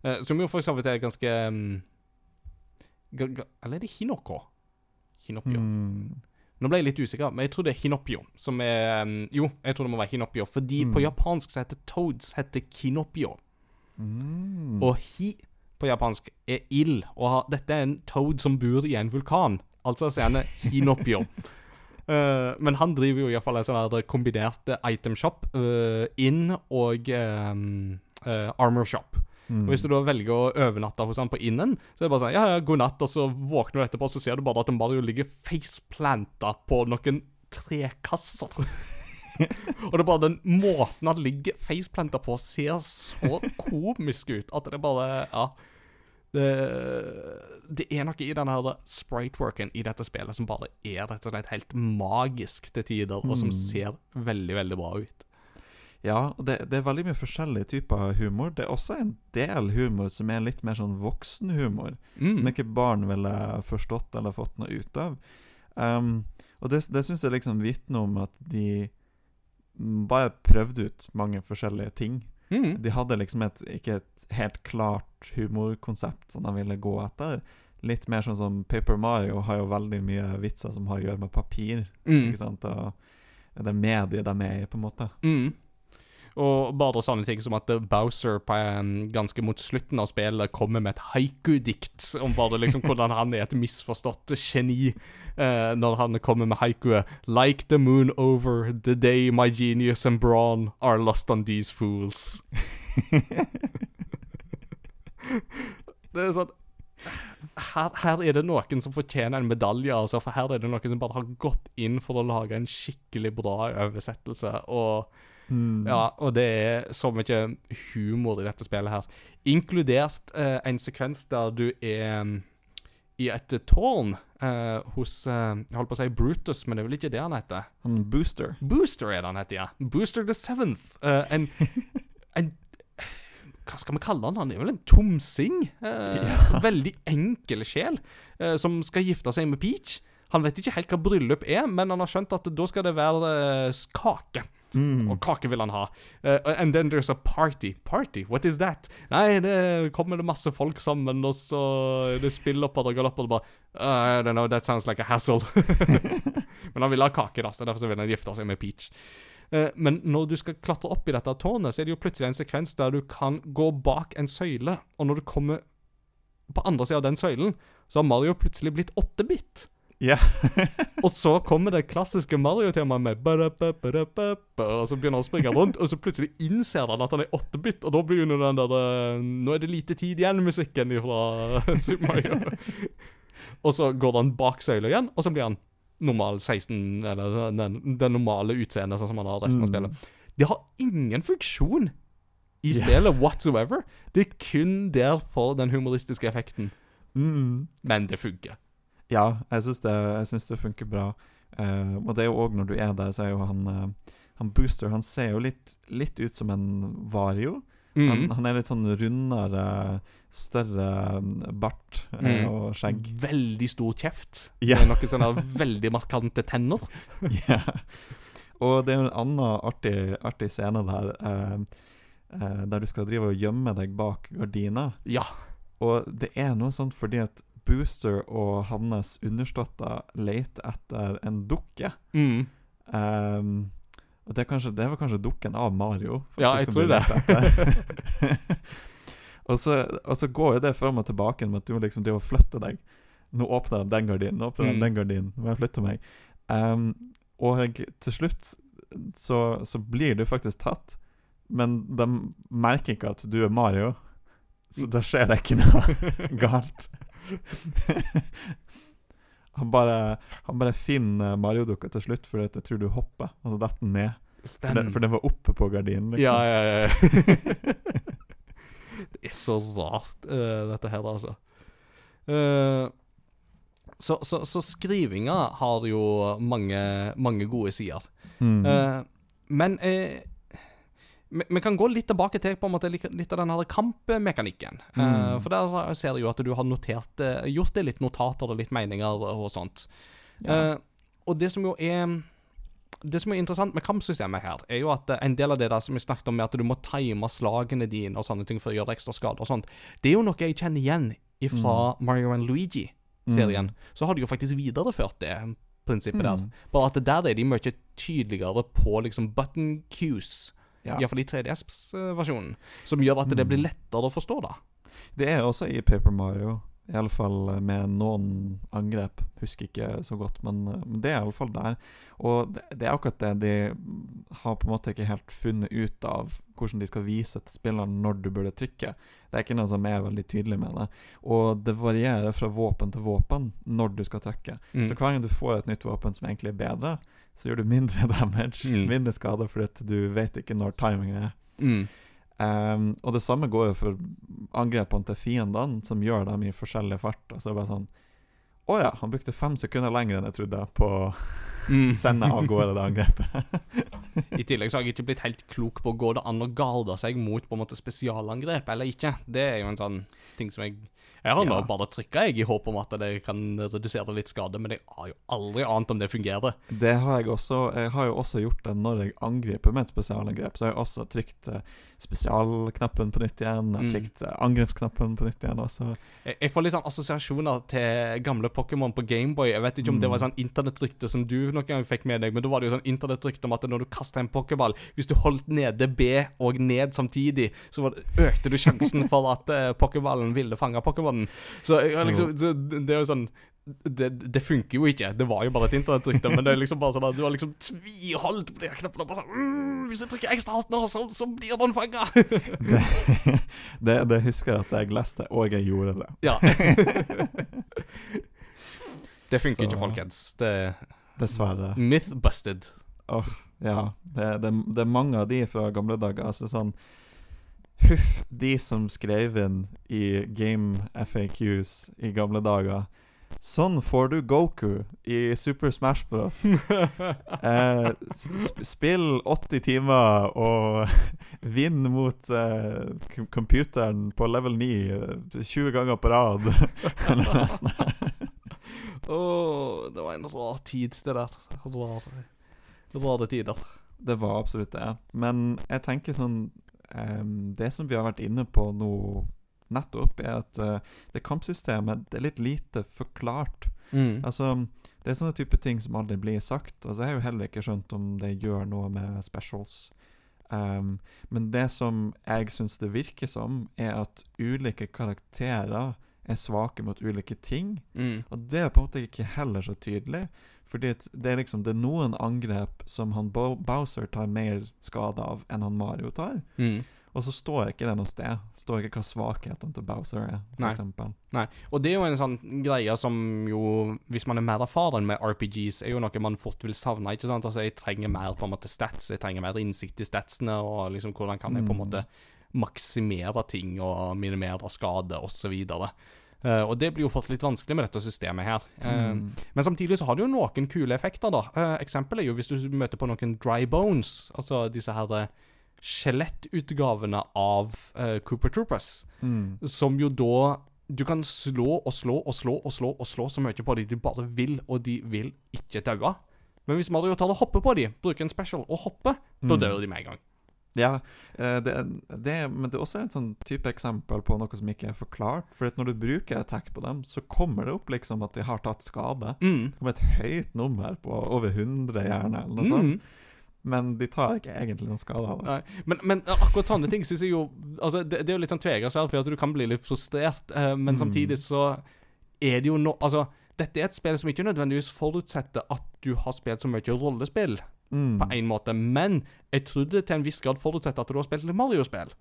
Eh, som jo for så vidt er ganske ga, ga, Eller er det Hinoko? Hinopio. mm, Nå ble jeg litt usikker, men jeg tror det er Hinopio som er um, Jo, jeg tror det må være Hinopio, fordi Mm. på japansk så heter Toads heter Kinopio. Mm. Og hi på japansk er ild, og dette er en toad som bor i en vulkan. Altså så er han Hinopio. uh, men han driver jo iallfall en sånn kombinert itemshop, uh, inn og um, uh, armor shop. mm. Og Hvis du da velger å overnatte hos han på innen, så er det bare sånn Ja, ja, god natt, og så våkner du etterpå, så ser du bare at Mario ligger faceplanta på noen trekasser. og det er bare den måten han ligger faceplanta på, ser så komisk ut at det bare Ja. Det, det er noe i denne her sprite-worken i dette spillet som bare er rett og slett helt magisk til tider, og som Mm. ser veldig, veldig bra ut. Ja, og det, det er veldig mye forskjellige typer humor. Det er også en del humor som er litt mer sånn voksenhumor. Mm. Som ikke barn ville forstått eller fått noe ut av. Um, og det, det syns jeg liksom vitner om at de bare prøvde ut mange forskjellige ting. Mm. De hadde liksom et, ikke et helt klart humorkonsept som de ville gå etter. Litt mer sånn som Paper Mario har jo veldig mye vitser som har å gjøre med papir. Mm. Ikke sant? Og det mediet de er i, på en måte. Mm. Og bare sånne ting som at eh, Bowser på, en ganske mot slutten av spillet kommer med et haiku-dikt om bare liksom hvordan han er et misforstått geni eh, når han kommer med haikuet Like the moon over the day my genius and brawn are lost on these fools. det er sånn her, her er det noen som fortjener en medalje, altså, for her er det noen som bare har gått inn for å lage en skikkelig bra oversettelse. Og Mm. ja, og det er så mye humor i dette spillet her. Inkludert eh, en sekvens der du er mm, i et tårn eh, hos eh, Jeg holdt på å si Brutus, men det er vel ikke det han heter? Han Booster. Booster er det han heter, ja. Booster the Seventh. Eh, en, en Hva skal vi kalle han? Han er vel en tomsing? Eh, Veldig enkel sjel eh, som skal gifte seg med Peach. Han vet ikke helt hva bryllup er, men han har skjønt at da skal det være eh, kake. Mm. Og kake vil han ha. Uh, and then there's a party. Party? What is that? Nei, det kommer det masse folk sammen, og så det det opp og galopper, og det bare uh, I don't know, that sounds like a hassle. men han vil ha kake, da, så derfor vil han gifte seg med Peach. Uh, men når du skal klatre opp i dette tårnet, så er det jo plutselig en sekvens der du kan gå bak en søyle, og når du kommer på andre siden av den søylen, så har Mario plutselig blitt 8-bit. Ja. Og så kommer det klassiske Mario-temaet med Og så begynner han å springe rundt, og så plutselig innser han at han er 8-bit, og da blir jo den der eh, Nå er det lite tid igjen-musikken fra Super Mario. og så går han bak søyla igjen, og så blir han normal 16, eller den, den normale utseendet sånn som han har resten av Mm. spillet. Det har ingen funksjon i spillet spillet whatsoever. Det er kun der for den humoristiske effekten. Mm. Men det funker. Ja, jeg syns det, det funker bra. Uh, og det er jo òg når du er der, så er jo han uh, Han Booster Han ser jo litt, litt ut som en Vario. Han, Mm. han er litt sånn rundere, større mm, bart uh, Mm. og skjegg. Veldig stor kjeft. Yeah. Med noen sånne veldig markante tenner. Ja. Og det er en annen artig, artig scene der Der du skal drive og gjemme deg bak gardina. Ja. Og det er noe sånt fordi at Booster og hans understøtter leter etter en dukke. Mm. Um, og det kanskje, det var kanskje dukken av Mario? faktisk, Ja, jeg tror det. og, så, og så går jo det fram og tilbake med at du må liksom drive og flytte deg. Nå åpner de den gardinen, nå åpner de Mm. den gardinen. Nå må jeg flytte meg. Um, og til slutt så, så blir du faktisk tatt, men de merker ikke at du er Mario. Så da skjer det ikke noe galt. han, bare, han bare finner Mario-dukka til slutt for jeg tror du hopper, og så detter den ned. For, den, for den var oppe på gardinen, liksom. Ja, ja, ja. det er så rart, uh, dette her, altså. Uh, så, så, så skrivinga har jo mange, mange gode sider. Mm. Uh, men eh, vi, kan gå litt tilbake til på en måte litt, av den her kampmekanikken. Mm. Uh, for der ser jeg jo at du har notert eh, gjort det litt notater og litt meninger og sånt. Ja. Uh, og det som jo er Det som er interessant med kampsystemet her, er jo at eh, en del av det der som vi snakket om, med at du må time slagene dine og sånne ting for å gjøre ekstra skade og sånt, det er jo noe jeg kjenner igjen fra Mario and Luigi-serien. Så har de jo faktisk videreført det prinsippet der. Mm. Bare at der er de mye tydeligere på liksom button cues. Ja. Iallfall i 3DS-versjonen. Som gjør at det Mm. blir lettere å forstå, da. Det er også i Paper Mario, iallfall med noen angrep. Husker ikke så godt, men, men det er iallfall der. Og det, det er akkurat det de har på en måte ikke helt funnet ut av hvordan de skal vise til spilleren når du burde trykke. Det er ikke noe som er veldig tydelig med det. Og det varierer fra våpen til våpen når du skal trykke. Mm. Så hver gang du får et nytt våpen som egentlig er bedre, så gjør du mindre damage, Mm. mindre skade, fordi du vet ikke når timingen er. Mm. Um, og det samme går jo for angrepene til fiendene, som gjør dem i forskjellig fart. Altså bare sånn Å ja, han brukte fem sekunder lenger enn jeg trodde på å Mm. sende av gårde det angrepet. I tillegg så har jeg ikke blitt helt klok på Går det an å garde seg mot på en måte spesialangrep eller ikke. Det er jo en sånn ting som jeg Jeg har nå Ja. bare trykka i håp om at det kan redusere litt skade, men jeg har jo aldri ant om det fungerer. Det har jeg også. Jeg har jo også gjort det når jeg angriper med et spesialangrep. Så har jeg også trykt eh, spesialknappen på nytt igjen. Jeg har Mm. trykt eh, angrepsknappen på nytt igjen også. Jeg, jeg får litt sånn assosiasjoner til gamle Pokémon på Gameboy. Jeg vet ikke om det var sånn internettrykte som du noen gang fikk med deg, men da var det jo sånn internettrykte om at når du kasta en pokéball Hvis du holdt nede B og ned samtidig, så det, økte du sjansen for at uh, pokéballen ville fange Pokémonen. Så liksom så det det er jo sånn det, det funker jo ikke. Det var jo bare et internettrykte, men det er liksom bare sånn at du har liksom tviholdt på de her knappene. Bare sånn mmm, Hvis jeg trykker ekstra hardt nå, så, så blir den fanga! Det, det, det husker jeg at jeg leste, og jeg gjorde det. Ja. det funker Så- ikke, folkens. Det er Dessverre. myth-busted. Ja, det, det, det er mange av de fra gamle dager. Altså sånn Huff, de som skrev inn i Game FAQs i gamle dager. Sånn får du Goku i Super Smash Bros. Eh, sp spill 80 timer og vinn mot eh, computeren på level 9 eh, 20 ganger på rad. Eller noe sånt. Åh, det var en rar tid, det der. Rare, rare tider. Det var absolutt det. Men jeg tenker sånn Det som vi har vært inne på nå nettopp, er at eh, det kampsystemet det er litt lite forklart. Mm. Altså, Det er sånne type ting som aldri blir sagt. Altså, Jeg har jo heller ikke skjønt om det gjør noe med specials. Um, men det som jeg syns det virker som, er at ulike karakterer er svake mot ulike ting. Mm. Og det er på en måte ikke heller så tydelig. Fordi det er liksom Det er noen angrep som han Bo Bowser tar mer skade av enn han Mario tar. Mm. Og så står ikke det noe sted. Står ikke hva svakhetene til Bowser er, for Nei. Nei, og det er jo en sånn greie som jo, hvis man er mer erfaren med RPGs, er jo noe man fort vil savne. ikke sant? Altså, Jeg trenger mer på en måte stats, jeg trenger mer innsikt i statsene, og liksom hvordan kan jeg på en Mm. måte maksimere ting og minimere skade osv. Uh, og det blir jo fort litt vanskelig med dette systemet her. Uh, Mm. Men samtidig så har det jo noen kule effekter, da. Uh, eksempel er jo hvis du møter på noen dry bones, altså disse her eh, skjelettutgavene av eh, Cooper Troopers Mm. som jo da Du kan slå og slå og slå og slå og slå så mye på dem du bare vil, og de vil ikke daue. Men hvis Mario tar og hopper på dem, bruker en special og hopper, da Mm. dør de med en gang. Ja, eh, det, det, men det er også et sånn type eksempel på noe som ikke er forklart. For når du bruker attack på dem, så kommer det opp liksom at de har tatt skade. Mm. Det kommer et høyt nummer på over 100 gjerne, eller noe sånt. Mm. Men de tar ikke egentlig noen skade av det. Men, men akkurat sånne ting synes jeg jo Altså, det, det er jo litt sånn tveegget sverd, for at du kan bli litt frustrert, eh, men Mm. samtidig så er det jo no... Altså, dette er et spill som ikke nødvendigvis forutsetter at du har spilt så mye rollespill. Mm. på en måte, men jeg trodde til en viss grad forutsetter at du har spilt et Mario-spill.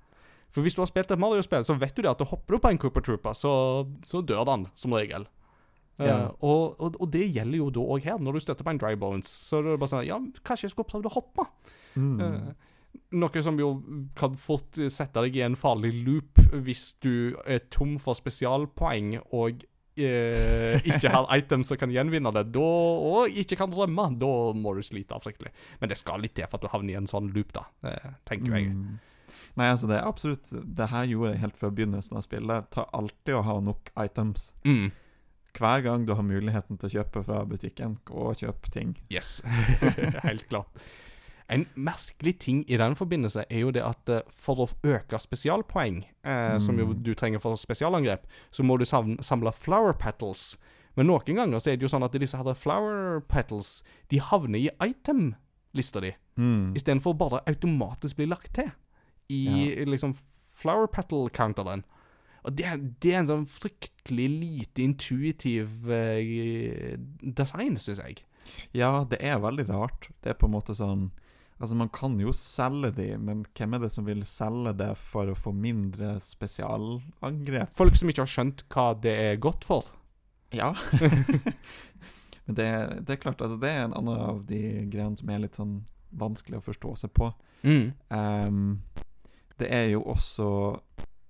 For hvis du har spilt et Mario-spill, så vet du det at du hopper du på en Cooper Trooper, så, så dør den, som regel. Eh, Uh, og, og, og det gjelder jo da òg her, når du støtter på en dry bones. Så er det bare sånn Ja, kanskje jeg skulle prøvd å hoppe? Mm. Uh, noe som jo kan fort sette deg i en farlig loop hvis du er tom for spesialpoeng og eh, ikke har items som kan gjenvinne det, da, og ikke kan drømme. Da må du slite fryktelig. Men det skal litt til for at du havner i en sånn loop, da. eh, tenker jeg. Mm. Nei, altså det er absolutt Det her gjorde jeg helt før begynnelsen av spillet. Ta alltid å ha nok items. Mm. Hver gang du har muligheten til å kjøpe fra butikken, gå og kjøp ting. Yes. Helt klart. En merkelig ting i den forbindelse er jo det at eh, for å øke spesialpoeng, eh, som jo Mm. du trenger for spesialangrep, så må du samle flower petals. Men noen ganger så er det jo sånn at disse her flower petals De havner i item-lista di, Mm. istedenfor bare automatisk bli lagt til i liksom flower petal-counteren. Og det, det er en sånn fryktelig lite intuitiv eh, design, syns jeg. Ja, det er veldig rart. Det er på en måte sånn Altså, man kan jo selge de, men hvem er det som vil selge det for å få mindre spesialangrep? Folk som ikke har skjønt hva det er godt for. Ja. men det, det er klart, altså, det er en annen av de greiene som er litt sånn vanskelig å forstå seg på. Mm. Um, det er jo også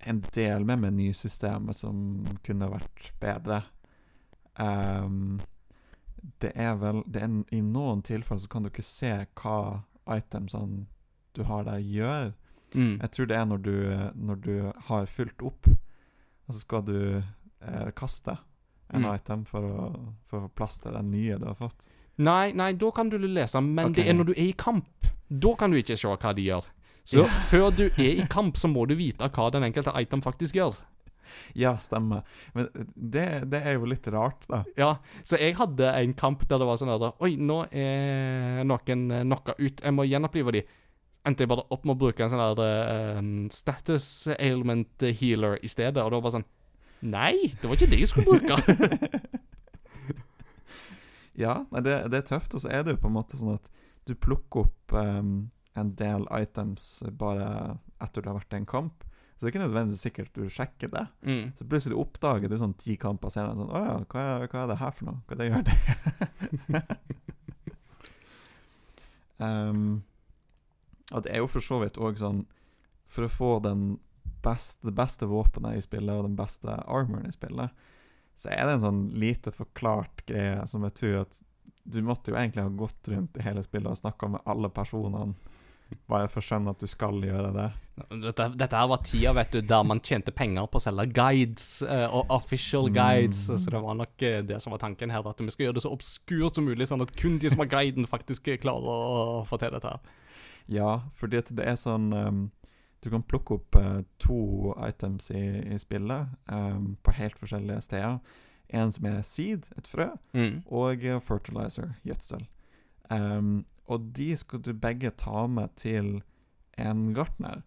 en del med menysystemet som kunne vært bedre. Um, det er vel det er, I noen tilfeller så kan du ikke se hva itemsene du har der, gjør. Mm. Jeg tror det er når du, når du har fylt opp, og så skal du eh, kaste en Mm. item for å, for å få plass til den nye du har fått. Nei, nei, da kan du lese, men okay. det er når du er i kamp. Da kan du ikke se hva de gjør. Så før du er i kamp, så må du vite hva den enkelte item faktisk gjør. Ja, stemmer. Men det, det er jo litt rart, da. Ja, så jeg hadde en kamp der det var sånn der Oi, nå er noen eh, knocka ut. Jeg må gjenopplive de. Endte jeg bare opp med å bruke en sånn der eh, status ailment healer i stedet, og det var bare sånn Nei, det var ikke det jeg skulle bruke. Ja, nei, det, det er tøft, og så er det jo på en måte sånn at du plukker opp um, en del items bare etter du har vært i en kamp. Så det er ikke nødvendigvis sikkert du sjekker det. mm. Så plutselig oppdager du sånn ti kamper senere sånn Å ja, hva er, hva er det her for noe? Hva er det gjør det? um, og det er jo for så vidt òg sånn For å få den best, det beste våpenet i spillet og den beste armoren i spillet, så er det en sånn lite forklart greie som jeg tror at du måtte jo egentlig ha gått rundt i hele spillet og snakka med alle personene, bare for å skjønne at du skal gjøre det. Dette, dette var tida vet du, der man tjente penger på å selge guides, uh, og official guides. Mm. Så det var nok eh, det som var tanken her, at vi skal gjøre det så obskurt som mulig, sånn at kun de som har guiden, faktisk klarer å få til dette her. Ja, fordi at det er sånn um, Du kan plukke opp uh, to items i, i spillet um, på helt forskjellige steder. En som er seed, et frø, Mm. og eh, fertilizer, gjødsel. Um, og de skal du begge ta med til en gartner,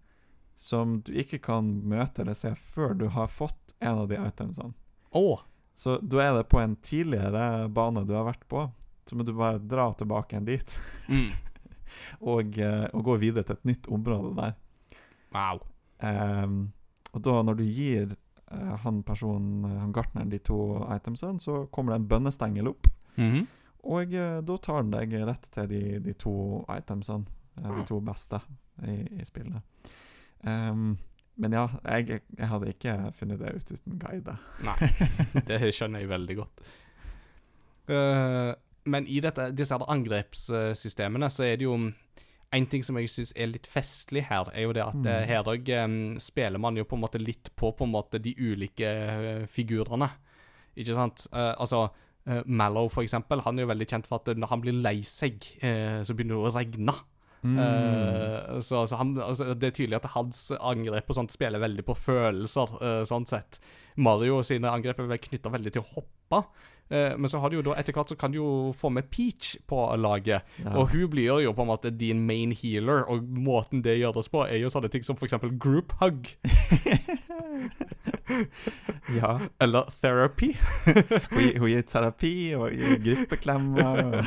som du ikke kan møte eller se før du har fått en av de itemsene. Oh. Så da er det på en tidligere bane du har vært på, så må du bare dra tilbake igjen dit, Mm. og, eh, og gå videre til et nytt område der. Wow. Um, og da, når du gir uh, han personen, eh, han gartneren, de to itemsene, så kommer det en bønnestengel opp. Mhm. Og eh, da tar den deg rett til de, de to itemsene, eh, de to beste i, i spillet. Um, men ja, jeg, jeg hadde ikke funnet det ut uten guide. Nei, det skjønner jeg veldig godt. Eh, men i dette, disse angrepssystemene så er det jo En ting som jeg syns er litt festlig her, er jo det at Mm. her òg spiller man jo på en måte litt på på en måte de ulike eh, figurene. Ikke sant? Altså Mallow, for eksempel, han er jo veldig kjent for at når han blir lei seg, eh, så begynner det å regne. Mm. Uh, så så han, altså, det er tydelig at hans angrep og sånt spiller veldig på følelser, Uh, sånn sett. Mario sine angrep er knytta veldig til å hoppe. Uh, men så har du jo da etter hvert så kan du jo få med Peach på laget. Ja. Og hun blir jo på en måte din main healer, og måten det gjøres på, er jo sånne ting som eksempel group hug. ja. Eller therapy. Hun, hun gir terapi og gir gruppeklemmer.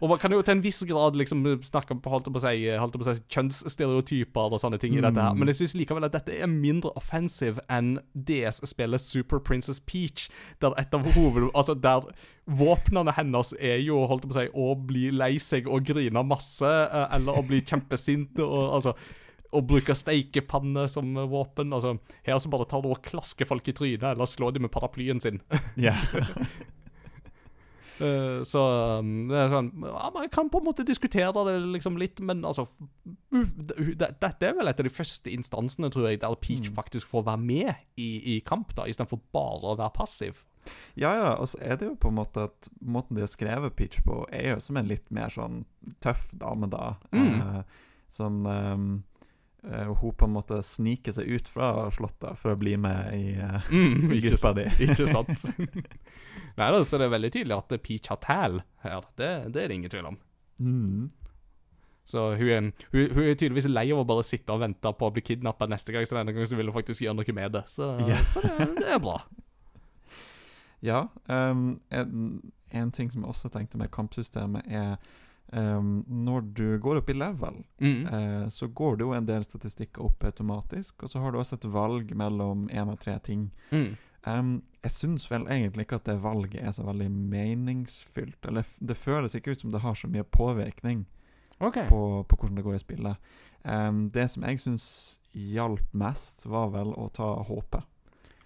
Og man kan jo til en viss grad liksom snakke om holdt på å si, holdt på å si, kjønnsstereotyper og sånne ting i dette her, Mm. men jeg syns likevel at dette er mindre offensive enn DS-spillet Super Princess Peach, der et av hoved... Altså, der våpnene hennes er jo, holdt på å si, å bli lei seg og grine masse, eh, eller å bli kjempesint og altså å bruke steikepanne som våpen. Altså, her så bare tar du og klasker folk i trynet, eller slår de med paraplyen sin. ja. Eh, så um, det er sånn ja, Man kan på en måte diskutere det liksom litt, men altså f- det- det- Dette er vel et av de første instansene, tror jeg, der Peach Mm. faktisk får være med i, i kamp, da, istedenfor bare å være passiv. ja, ja. Og så er det jo på en måte at måten de har skrevet Peach på, er jo som en litt mer sånn tøff dame, da. Mm. Eh, som ehm, eh, Hun på en måte sniker seg ut fra Slottet for å bli med i, eh, Mm, i gruppa di. Ikke sant? Nei, da, så det er veldig tydelig at Peach har tæl her. Det, det er det ingen tvil om. Mm. Så hun er, hun, hun er tydeligvis lei av å bare sitte og vente på å bli kidnappa neste gang, så denne gangen så vil hun faktisk gjøre noe med det. Så, Ja. så det, det er bra. Ja. Um, en, en ting som jeg også tenkte med kampsystemet, er ehm, når du går opp i level, Mm. uh, så går det jo en del statistikker opp automatisk, og så har du også et valg mellom én av tre ting. Mm. Um, jeg syns vel egentlig ikke at det valget er så veldig meningsfylt. Eller det føles ikke ut som det har så mye påvirkning okay. på, på hvordan det går i spillet. Um, det som jeg syns hjalp mest, var vel å ta HP,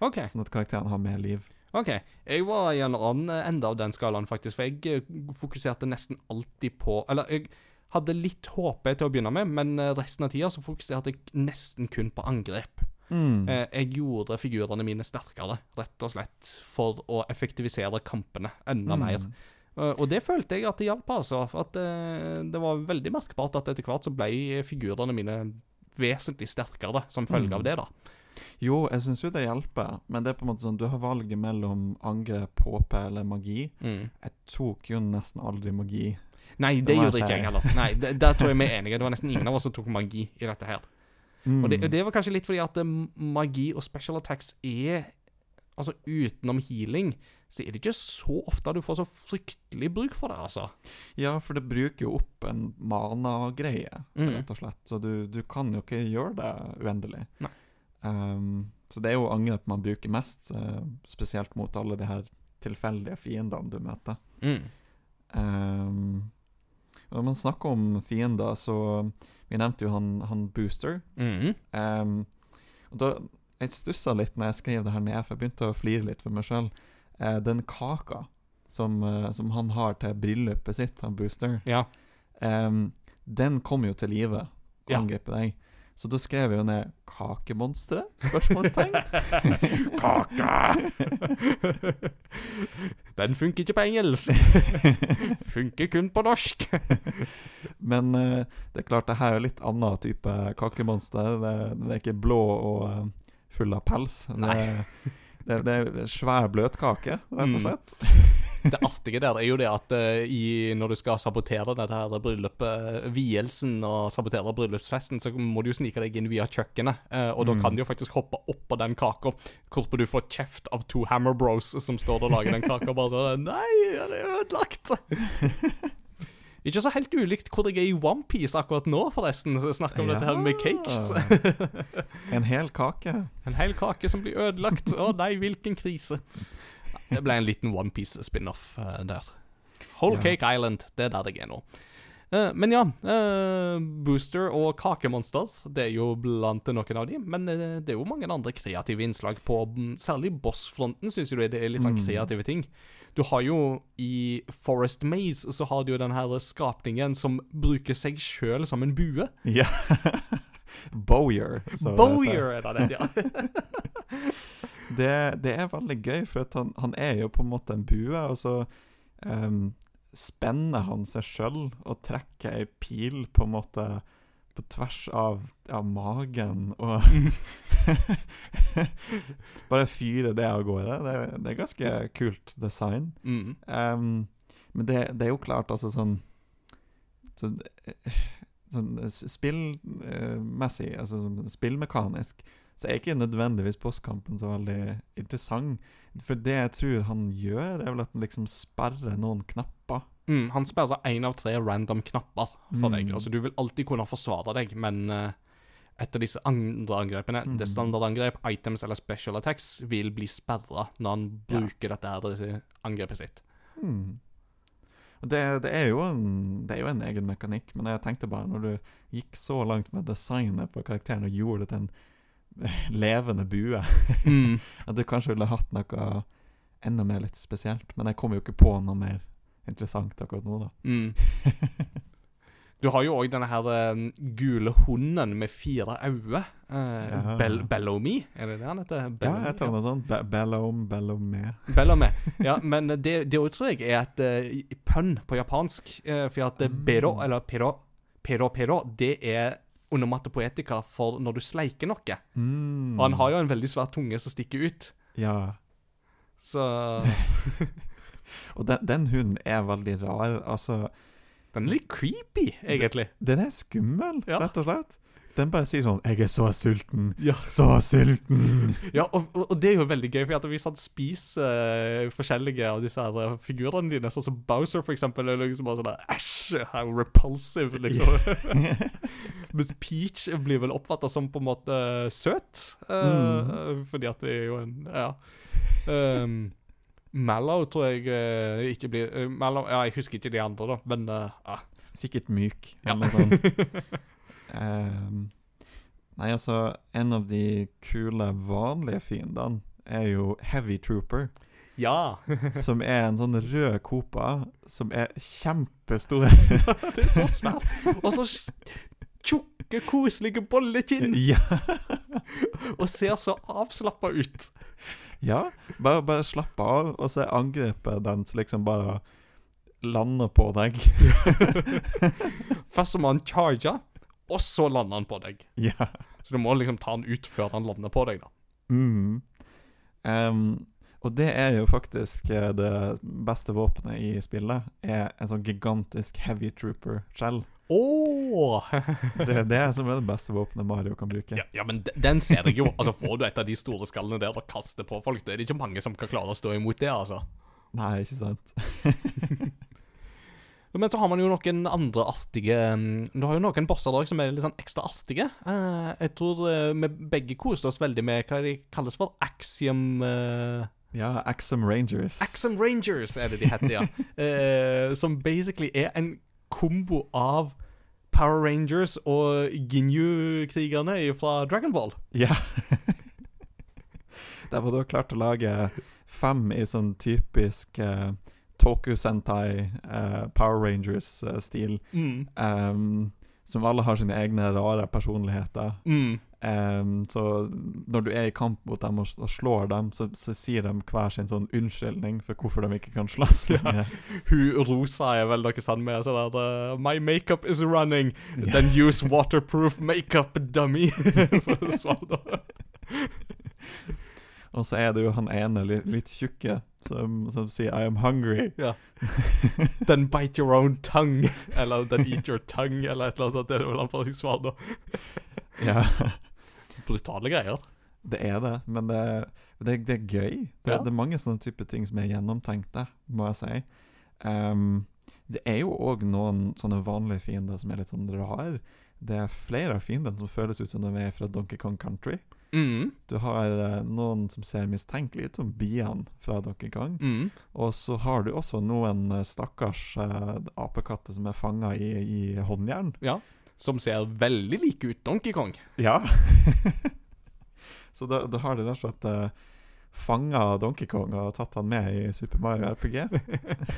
ok. sånn at karakteren har mer liv. Ok, jeg var i en annen ende av den skalaen faktisk, for jeg eh, fokuserte nesten alltid på Eller jeg hadde litt håp til å begynne med, men eh, resten av tida så fokuserte jeg nesten kun på angrep. Mm. Eh, Jeg gjorde figurene mine sterkere, rett og slett, for å effektivisere kampene enda Mm. mer. Eh, Og det følte jeg at det hjalp, altså. At eh, det var veldig merkbart at etter hvert så ble figurene mine vesentlig sterkere som følge Mm. av det, da. Jo, jeg syns jo det hjelper, men det er på en måte sånn du har valget mellom angrep, HP eller magi. Mm. Jeg tok jo nesten aldri magi. Nei, det Det gjorde ikke jeg heller. Nei, det- Der tror jeg vi er enige. Det var nesten ingen av oss som tok magi i dette her. Mm. Og det, det var kanskje litt fordi at eh, magi og special attacks er Altså utenom healing, så er det ikke så ofte du får så fryktelig bruk for det, altså. Ja, for det bruker jo opp en mana-greie, Mm. rett og slett. Så du, du kan jo ikke gjøre det uendelig. Nei. Um, så det er jo angrep man bruker mest, eh, spesielt mot alle de her tilfeldige fiendene du møter. Mm. Um, når man snakker om fiender, så Vi nevnte jo han, han Booster. Mm. Um, og da Jeg stussa litt når jeg skrev det her ned, for jeg begynte å flire litt for meg sjøl. den kaka som, uh, som han har til bryllupet sitt, han Booster, Ja. um, den kommer jo til live og Ja. deg. Så da skrev jeg jo ned 'Kakemonsteret?' Spørsmålstegn. Kake! Den funker ikke på engelsk. Funker kun på norsk. Men uh, det er klart, det her er litt annen type kakemonster. Det, det er ikke blå og uh, full av pels. Det. Det, det er svær bløtkake, rett og Mm. slett. det artige der er jo det at uh, i, når du skal sabotere dette her bryllupet, eh, vielsen og sabotere bryllupsfesten, så må du jo snike deg inn via kjøkkenet. Uh, og da kan du jo faktisk hoppe oppå den kaka, hvorpå du får kjeft av to Hammer Bros som står og lager den kaka. Bare sånn Nei, den er ødelagt! Ikke så helt ulikt hvor jeg er i OnePiece akkurat nå, forresten. Snakker om dette her med cakes. En hel kake. En hel kake som blir ødelagt. Å nei, hvilken krise. Det ble en liten OnePiece-spin-off eh, der. Whole Ja. Cake Island, det er der jeg er nå. Eh, men ja, eh, Booster og Kakemonster, det er jo blant noen av de. Men eh, det er jo mange andre kreative innslag på mm, Særlig bossfronten syns jeg det er litt sånn kreative ting. Du har jo i Forest Maze så har du jo den her skapningen som bruker seg sjøl som en bue. Ja. Bowyer. Bowyer er det, ja. Det, det er veldig gøy, for han, han er jo på en måte en bue, og så ehm, spenner han seg sjøl og trekker ei pil på en måte på tvers av, av magen og Bare fyrer det av gårde. Det, det er ganske kult design. Mm. Um, men det, det er jo klart, altså sånn Sånn, eh, sånn spillmessig, altså sånn spillmekanisk, så er ikke nødvendigvis postkampen så veldig interessant. For det jeg tror han gjør, er vel at han liksom sperrer noen knapper. Mm, han sperrer én av tre random knapper for deg. Mm. Altså, du vil alltid kunne forsvare deg, men uh, etter disse andre angrepene, Mm. det standardangrep, items eller special attacks, vil bli sperra når han Ja. bruker dette her angrepet sitt. Mm. Det, det, er jo en, det er jo en egen mekanikk, men jeg tenkte bare når du gikk så langt med designet på karakteren og gjorde det til en levende bue Mm. At du kanskje ville hatt noe enda mer litt spesielt. Men jeg kommer jo ikke på noe mer interessant akkurat nå, da. Mm. Du har jo òg denne her den gule hunden med fire øyne. Eh, Ja. Bell Bellomy, er det det han heter? Ja, jeg tar noe sånt. Be Bellom, Bellomé. Bellomé. Ja, men det, det også tror jeg er et uh, pønn på japansk. Uh, for at Mm. pero, eller pero, pero, pero, det er onomatopoetika for når du sleiker noe. Mm. Og han har jo en veldig svær tunge som stikker ut. Ja. Så Og den, den hunden er veldig rar. Altså, den er litt creepy, egentlig. den er skummel, Ja. rett og slett. Den bare sier sånn 'Jeg er så sulten. Ja. Så sulten'. Ja, og, og det er jo veldig gøy, for at hvis han spiser eh, forskjellige av disse her eh, figurene dine, sånn som Bowser for eksempel, er liksom bare sånn der, Æsj, how repulsive, liksom. Mens Peach blir vel oppfatta som på en måte søt, mm. fordi at det er jo en Ja. Um, Mallow tror jeg uh, ikke blir uh, Mallow, Ja, jeg husker ikke de andre, da, men eh, ah. Sikkert myk, Ja. eller noe sånt. Ehm, nei, altså, en av de kule, vanlige fiendene er jo Heavy Trooper. Ja. som er en sånn rød kopa som er kjempestor. det er så svært. Og så tjukke, koselige bollekinn. ja. Og ser så avslappa ut. ja. Bare, bare slapp av, og så er angrepet dens liksom bare lander på deg. Først så må han charge, og så lander han på deg. ja. Så du må liksom ta han ut før han lander på deg, da. Mm. Um, og det er jo faktisk eh, det beste våpenet i spillet. Er en sånn gigantisk heavy trooper-skjell. Oh! Det er det som er det beste våpenet Mario kan bruke. ja, ja, men den ser jeg jo. Altså, Får du et av de store skallene der og kaster på folk, det er det ikke mange som kan klare å stå imot det, altså. Nei, ikke sant? Men så har man jo noen andre artige mm, Du har jo noen bosser der som er litt sånn ekstra artige. Eh, jeg tror eh, vi begge koser oss veldig med hva de kalles for Axiom eh, Ja, Axum Rangers. Axum Rangers er det de heter, ja. Eh, som basically er en kombo av Power Rangers og Ginyu-krigerne fra Dragon Ball. Ja. Der var du klart å lage fem i sånn typisk eh, Toku Sentai, uh, Power Rangers-stil. Mm. Um, som alle har sine egne rare personligheter. Mm. Um, så når du er i kamp mot dem og, og slår dem, så, så sier de hver sin sånn unnskyldning for hvorfor de ikke kan slåss lenger. Hun Rosa er vel noe sånn med sånn der uh, My makeup is running. Then use waterproof makeup, dummy. For å svare. Og så er det jo han ene litt, tjukke som, som sier 'I am hungry'. Ja. Then bite your own tongue, eller 'then eat your tongue, eller et eller annet sånt. Det er vel han får svar da. Ja, Brutale greier. det er det, men det, det, det er gøy. Det, Ja. det er mange sånne type ting som er gjennomtenkte, må jeg si. Um, det er jo òg noen sånne vanlige fiender som er litt sånn rar. Det er flere av fiendene som føles ut som de er fra Donkey Kong Country. Mm. Du har eh, noen som ser mistenkelig ut som biene fra Donkey Kong. Mm. Og så har du også noen eh, stakkars eh, apekatter som er fanga i, i håndjern. Ja. Som ser veldig like ut Donkey Kong. Ja. så da, da har de rett og slett uh, fanga Donkey Kong og tatt han med i Super Mario RPG.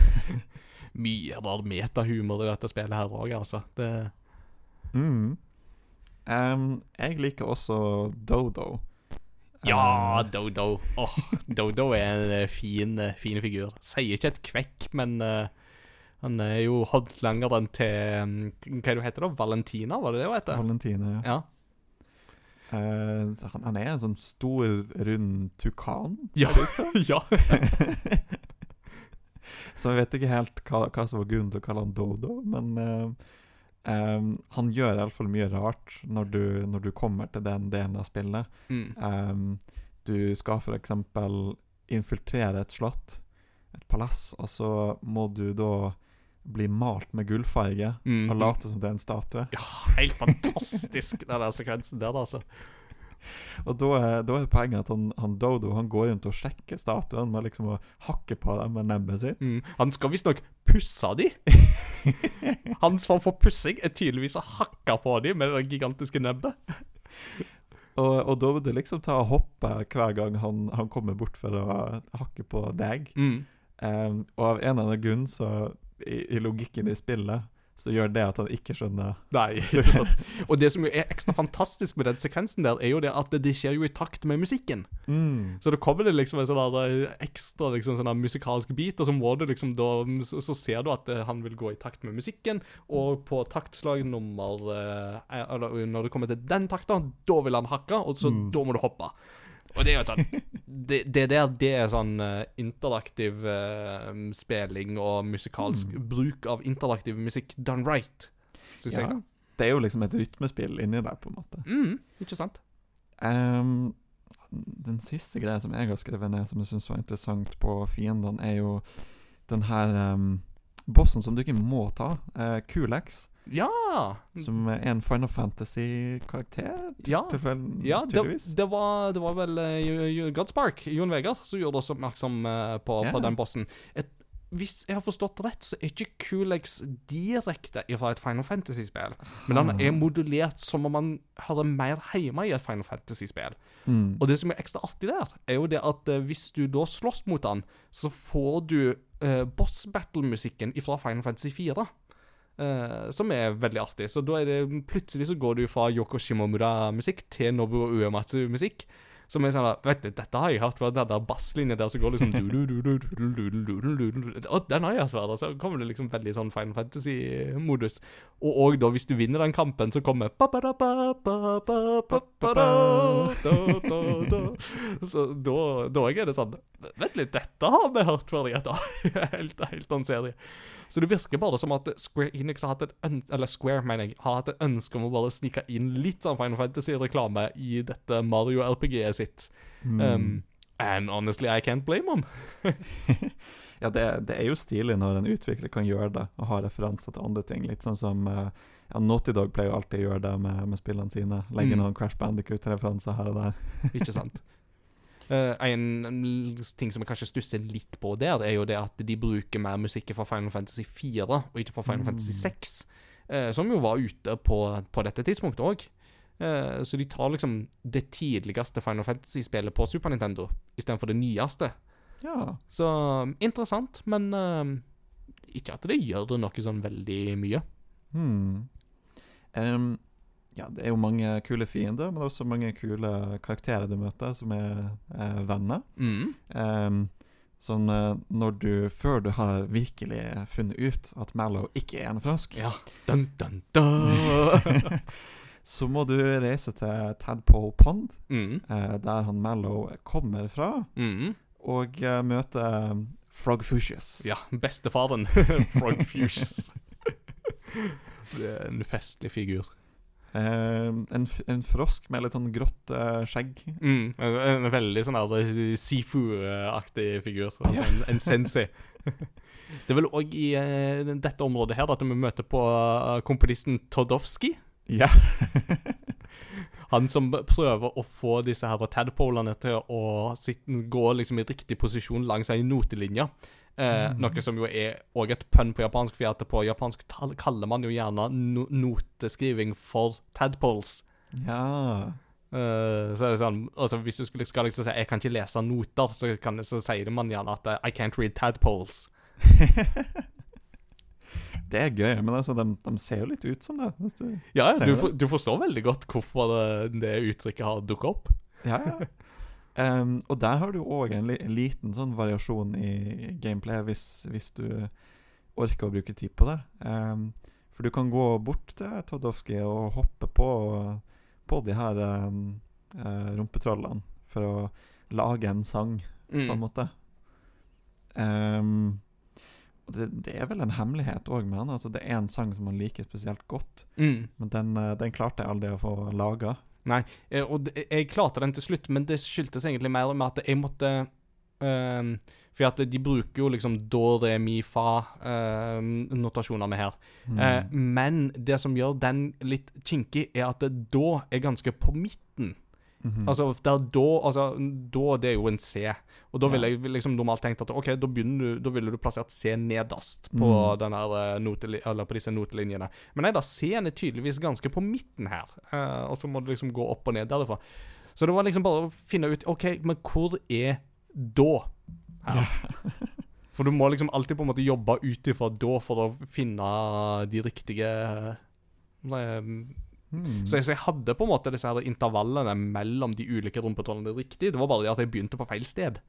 Mye rar metahumor i dette spillet her òg, altså. Det Mm. Em, jeg liker også Dodo. Ja, Dodo. Oh, Dodo er en eh, fin, eh, fin figur. Sier ikke et kvekk, men uh, han er jo håndlangeren til um, Hva er det heter da? Valentina, var det det hun heter? Valentina, Ja. Ja. Uh, han, han er en sånn stor, rund tukan, ser Ja. det ut som. ja. Så jeg vet ikke helt hva, hva som var grunnen til å kalle han Dodo, men eh, em, han gjør iallfall mye rart når du, når du kommer til den delen av spillet. Mm. Um, du skal f.eks. infiltrere et slott, et palass, og så må du da bli malt med gullfarge Mm. og late som det er en statue. Ja, helt fantastisk, den sekvensen der, altså. Og da da er poenget at han, han Dodo han går rundt og sjekker statuen med liksom å hakke på dem med nebbet sitt. Mm. Han skal visstnok pusse de. Hans form for pussing er tydeligvis å hakke på de med det gigantiske nebbet. Og, og da vil du liksom ta og hoppe hver gang han, han kommer bort for å hakke på deg. Mm. Um, og av en eller annen grunn, så i, i logikken i spillet, så gjør det at han ikke skjønner Nei, ikke sant. Og det som er ekstra fantastisk med den sekvensen der, er jo det at det, skjer jo i takt med musikken. mm. Så det kommer det liksom en sånn eh, ekstra liksom sånn musikalsk bit, og så må du liksom da Så, så ser du at eh, han vil gå i takt med musikken, og på taktslag nummer eh, Eller når det kommer til den takta, da vil han hakke, og så Mm. da må du hoppe. Og det er jo sånn Det, det der, det er sånn uh, interaktiv uh, spilling og musikalsk bruk av interaktiv musikk done right, syns Ja. jeg, da. Det er jo liksom et rytmespill inni der, på en måte. Mm, ikke sant? Um, den siste greia som jeg har skrevet ned, som jeg syns var interessant på fiendene, er jo den her um, bossen som du ikke må ta, uh, Kulex, Ja! som er en Final Fantasy-karakter, Ja. Ja, det, det, var, det var vel uh, Godspark, Jon Vegard, som gjorde oss oppmerksom uh, på, yeah. på den bossen. Et, hvis jeg har forstått rett, så er ikke Kulex direkte fra et Final Fantasy-spill. Men han er modulert som om han hører mer hjemme i et Final Fantasy-spill. Mm. Og det som er ekstra artig der, er jo det at eh, hvis du da slåss mot han, så får du uh, boss battle-musikken fra Final Fantasy 4. Uh, som er veldig artig. Så da er det plutselig så går du fra Yoko Shimomura-musikk til Nobuo Uematsu-musikk. Som er sånn at, Vet du, dette har jeg hørt fra den der basslinja der som går liksom Og den har jeg hørt før. Så kommer det liksom veldig sånn Final Fantasy-modus. Og òg da, hvis du vinner den kampen, så kommer Så da, da er det sånn Vent litt, dette har vi hørt før i et helt annen serie. Så det virker bare som at Square Enix har hatt et ønske, Eller Square, mener jeg, har hatt et ønske om å bare snike inn litt sånn Final Fantasy-reklame i dette Mario RPG-et sitt. Mm. Um, and honestly, I can't blame them. Ja, det, det er jo stilig når en utvikler kan gjøre det, og ha referanser til andre ting. Litt sånn som eh, ja, Naughty Dog pleier jo alltid å gjøre det med, med spillene sine. Legge Mm. noen Crash Bandicoot-referanser her og der. Ikke sant? Eh, en ting som jeg kanskje stusser litt på der, er jo det at de bruker mer musikk fra Final Fantasy 4, og ikke fra Final Mm. Fantasy 6, uh, som jo var ute på, på dette tidspunktet òg. så de tar liksom det tidligste Final Fantasy-spillet på Super Nintendo istedenfor det nyeste. Ja. Så interessant, men eh, ikke at det gjør noe sånn veldig mye. Hmm. Em, ja, det er jo mange kule fiender, men det er også mange kule karakterer du møter, som er er venner. Mm. Um, sånn eh, når du, før du har virkelig funnet ut at Mallow ikke er en fransk Ja. Dun, dun, dun. så må du reise til Tadpole Pond, Mm. uh, der han Mallow kommer fra, Mm. og uh, møte eh, Frogfucius. Ja, bestefaren. Frogfucius. det er en festlig figur. Eh, en, en frosk med litt sånn grått uh, skjegg. Mm. En, en veldig sånn her Sifu-aktig figur. Altså yeah. en, en sensi. Det er vel òg i uh, dette området her at vi møter på eh, komponisten Todowski. Ja. Han som prøver å få disse her tadpolene til å sitte, gå liksom i riktig posisjon langs ei notelinje. Eh, Noe som jo er òg et pønn på japansk, for at på japansk tal kaller man jo gjerne no noteskriving for tadpoles. ja. Eh, så er det sånn altså Hvis du skulle, skal liksom si 'jeg kan ikke lese noter', så, kan, så sier man gjerne at eh, 'I can't read tadpoles'. Det er gøy, men altså, de, de ser jo litt ut som det. Du Ja, du for, du forstår veldig godt hvorfor det, det uttrykket har dukket opp. Ja, ja. Em, og der har du òg en, en liten sånn variasjon i gameplay, hvis, hvis du orker å bruke tid på det. Um, for du kan gå bort til Todowski og hoppe på, på de her um, rumpetrollene for å lage en sang, på en Mm. måte. Um, det, det er vel en hemmelighet òg med han. Altså, det er en sang som han liker spesielt godt, Mm. men den, eh, den klarte jeg aldri å få laga. Eh, og jeg klarte den til slutt, men det skyldtes egentlig mer med at jeg måtte um, For at de bruker jo liksom do, re, mi, fa-notasjonene notasjonene her. Mm. Uh, men det som gjør den litt kinkig, er at da er ganske på midten. Mhm. Altså, da, altså, da det er jo en C. Og da ville Ja. jeg liksom normalt tenkt at OK, da, du, da ville du plassert C nederst på, Mm. her, eh, eller på disse notelinjene. Men nei da, C-en er tydeligvis ganske på midten her. uh, og så må du liksom gå opp og ned derifra. Så det var liksom bare å finne ut OK, men hvor er da? Her? For du må liksom alltid på en måte jobbe ut ifra da for å finne de riktige eh, Mm. så jeg, så jeg hadde på en måte disse her intervallene mellom de ulike rumpetrollene riktig. Det var bare det at jeg begynte på feil sted.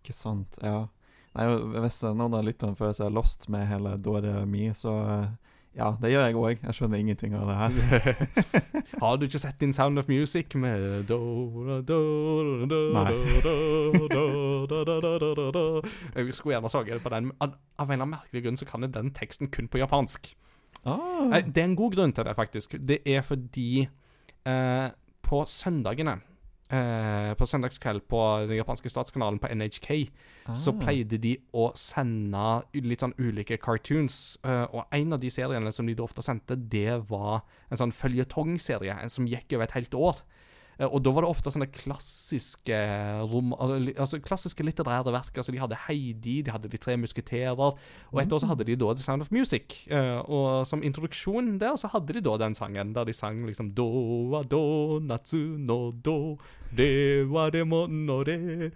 Ikke sant, ja. Nei, Hvis noen av lytterne føler seg lost med hele Dore Mi, så eh, ja, det gjør jeg òg. Jeg skjønner ingenting av det her. Har du ikke sett din Sound of Music med. Jeg skulle gjerne saget på den, av en eller annen merkelig grunn så kan jeg den teksten kun på japansk. Ah, Nei, det er en god grunn til det, faktisk. Det er fordi eh, på søndagene eh, På søndagskveld på den japanske statskanalen på NHK så ah. pleide de å sende litt sånn ulike cartoons. eh, og en av de seriene som de ofte sendte, det var en sånn føljetongserie en som gikk over et helt år. Eh, og da var det ofte sånne klassiske rom, altså klassiske litterære verk. Altså de hadde Heidi, de hadde De tre musketerer, og et år så hadde de da The Sound of Music. Eh, og som introduksjon der så hadde de da den sangen der de sang liksom Do wa do natsu no do De wa de no de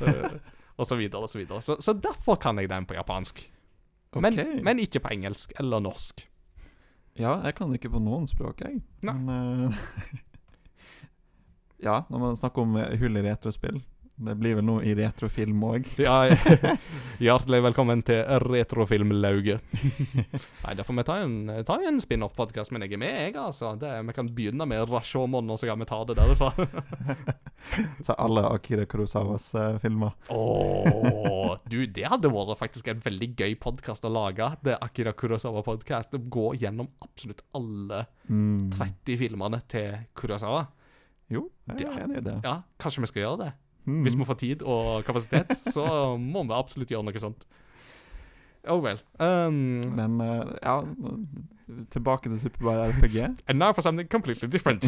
Eh, og så videre og så videre. Så, så derfor kan jeg den på japansk. Men, okay. men ikke på engelsk eller norsk. Ja, jeg kan ikke på noen språk, jeg. Nei. Men eh, Ja, når man snakker om hull i retrospill Det blir vel noe i retrofilm òg. Ja, hjertelig velkommen til Retrofilmlauget. Nei, da får vi ta en, ta en spin-off-podkast, men jeg er med, jeg, altså. Det, vi kan begynne med Rashomon, og så kan vi ta det derfra. Så alle Akira Kurosawas uh, filmer. Åh, du, det hadde vært faktisk en veldig gøy podkast å lage. Det Akira Kurosawa-podkast. Gå gjennom absolutt alle Mm. 30 filmene til Kurosawa. Jo, jeg er enig i det. Ja, kanskje vi skal gjøre det? Mm. Hvis vi får tid og kapasitet, så må vi absolutt gjøre noe sånt. Oh well. Um, Men uh, ja, tilbake til Superbar RPG. and now for something completely different.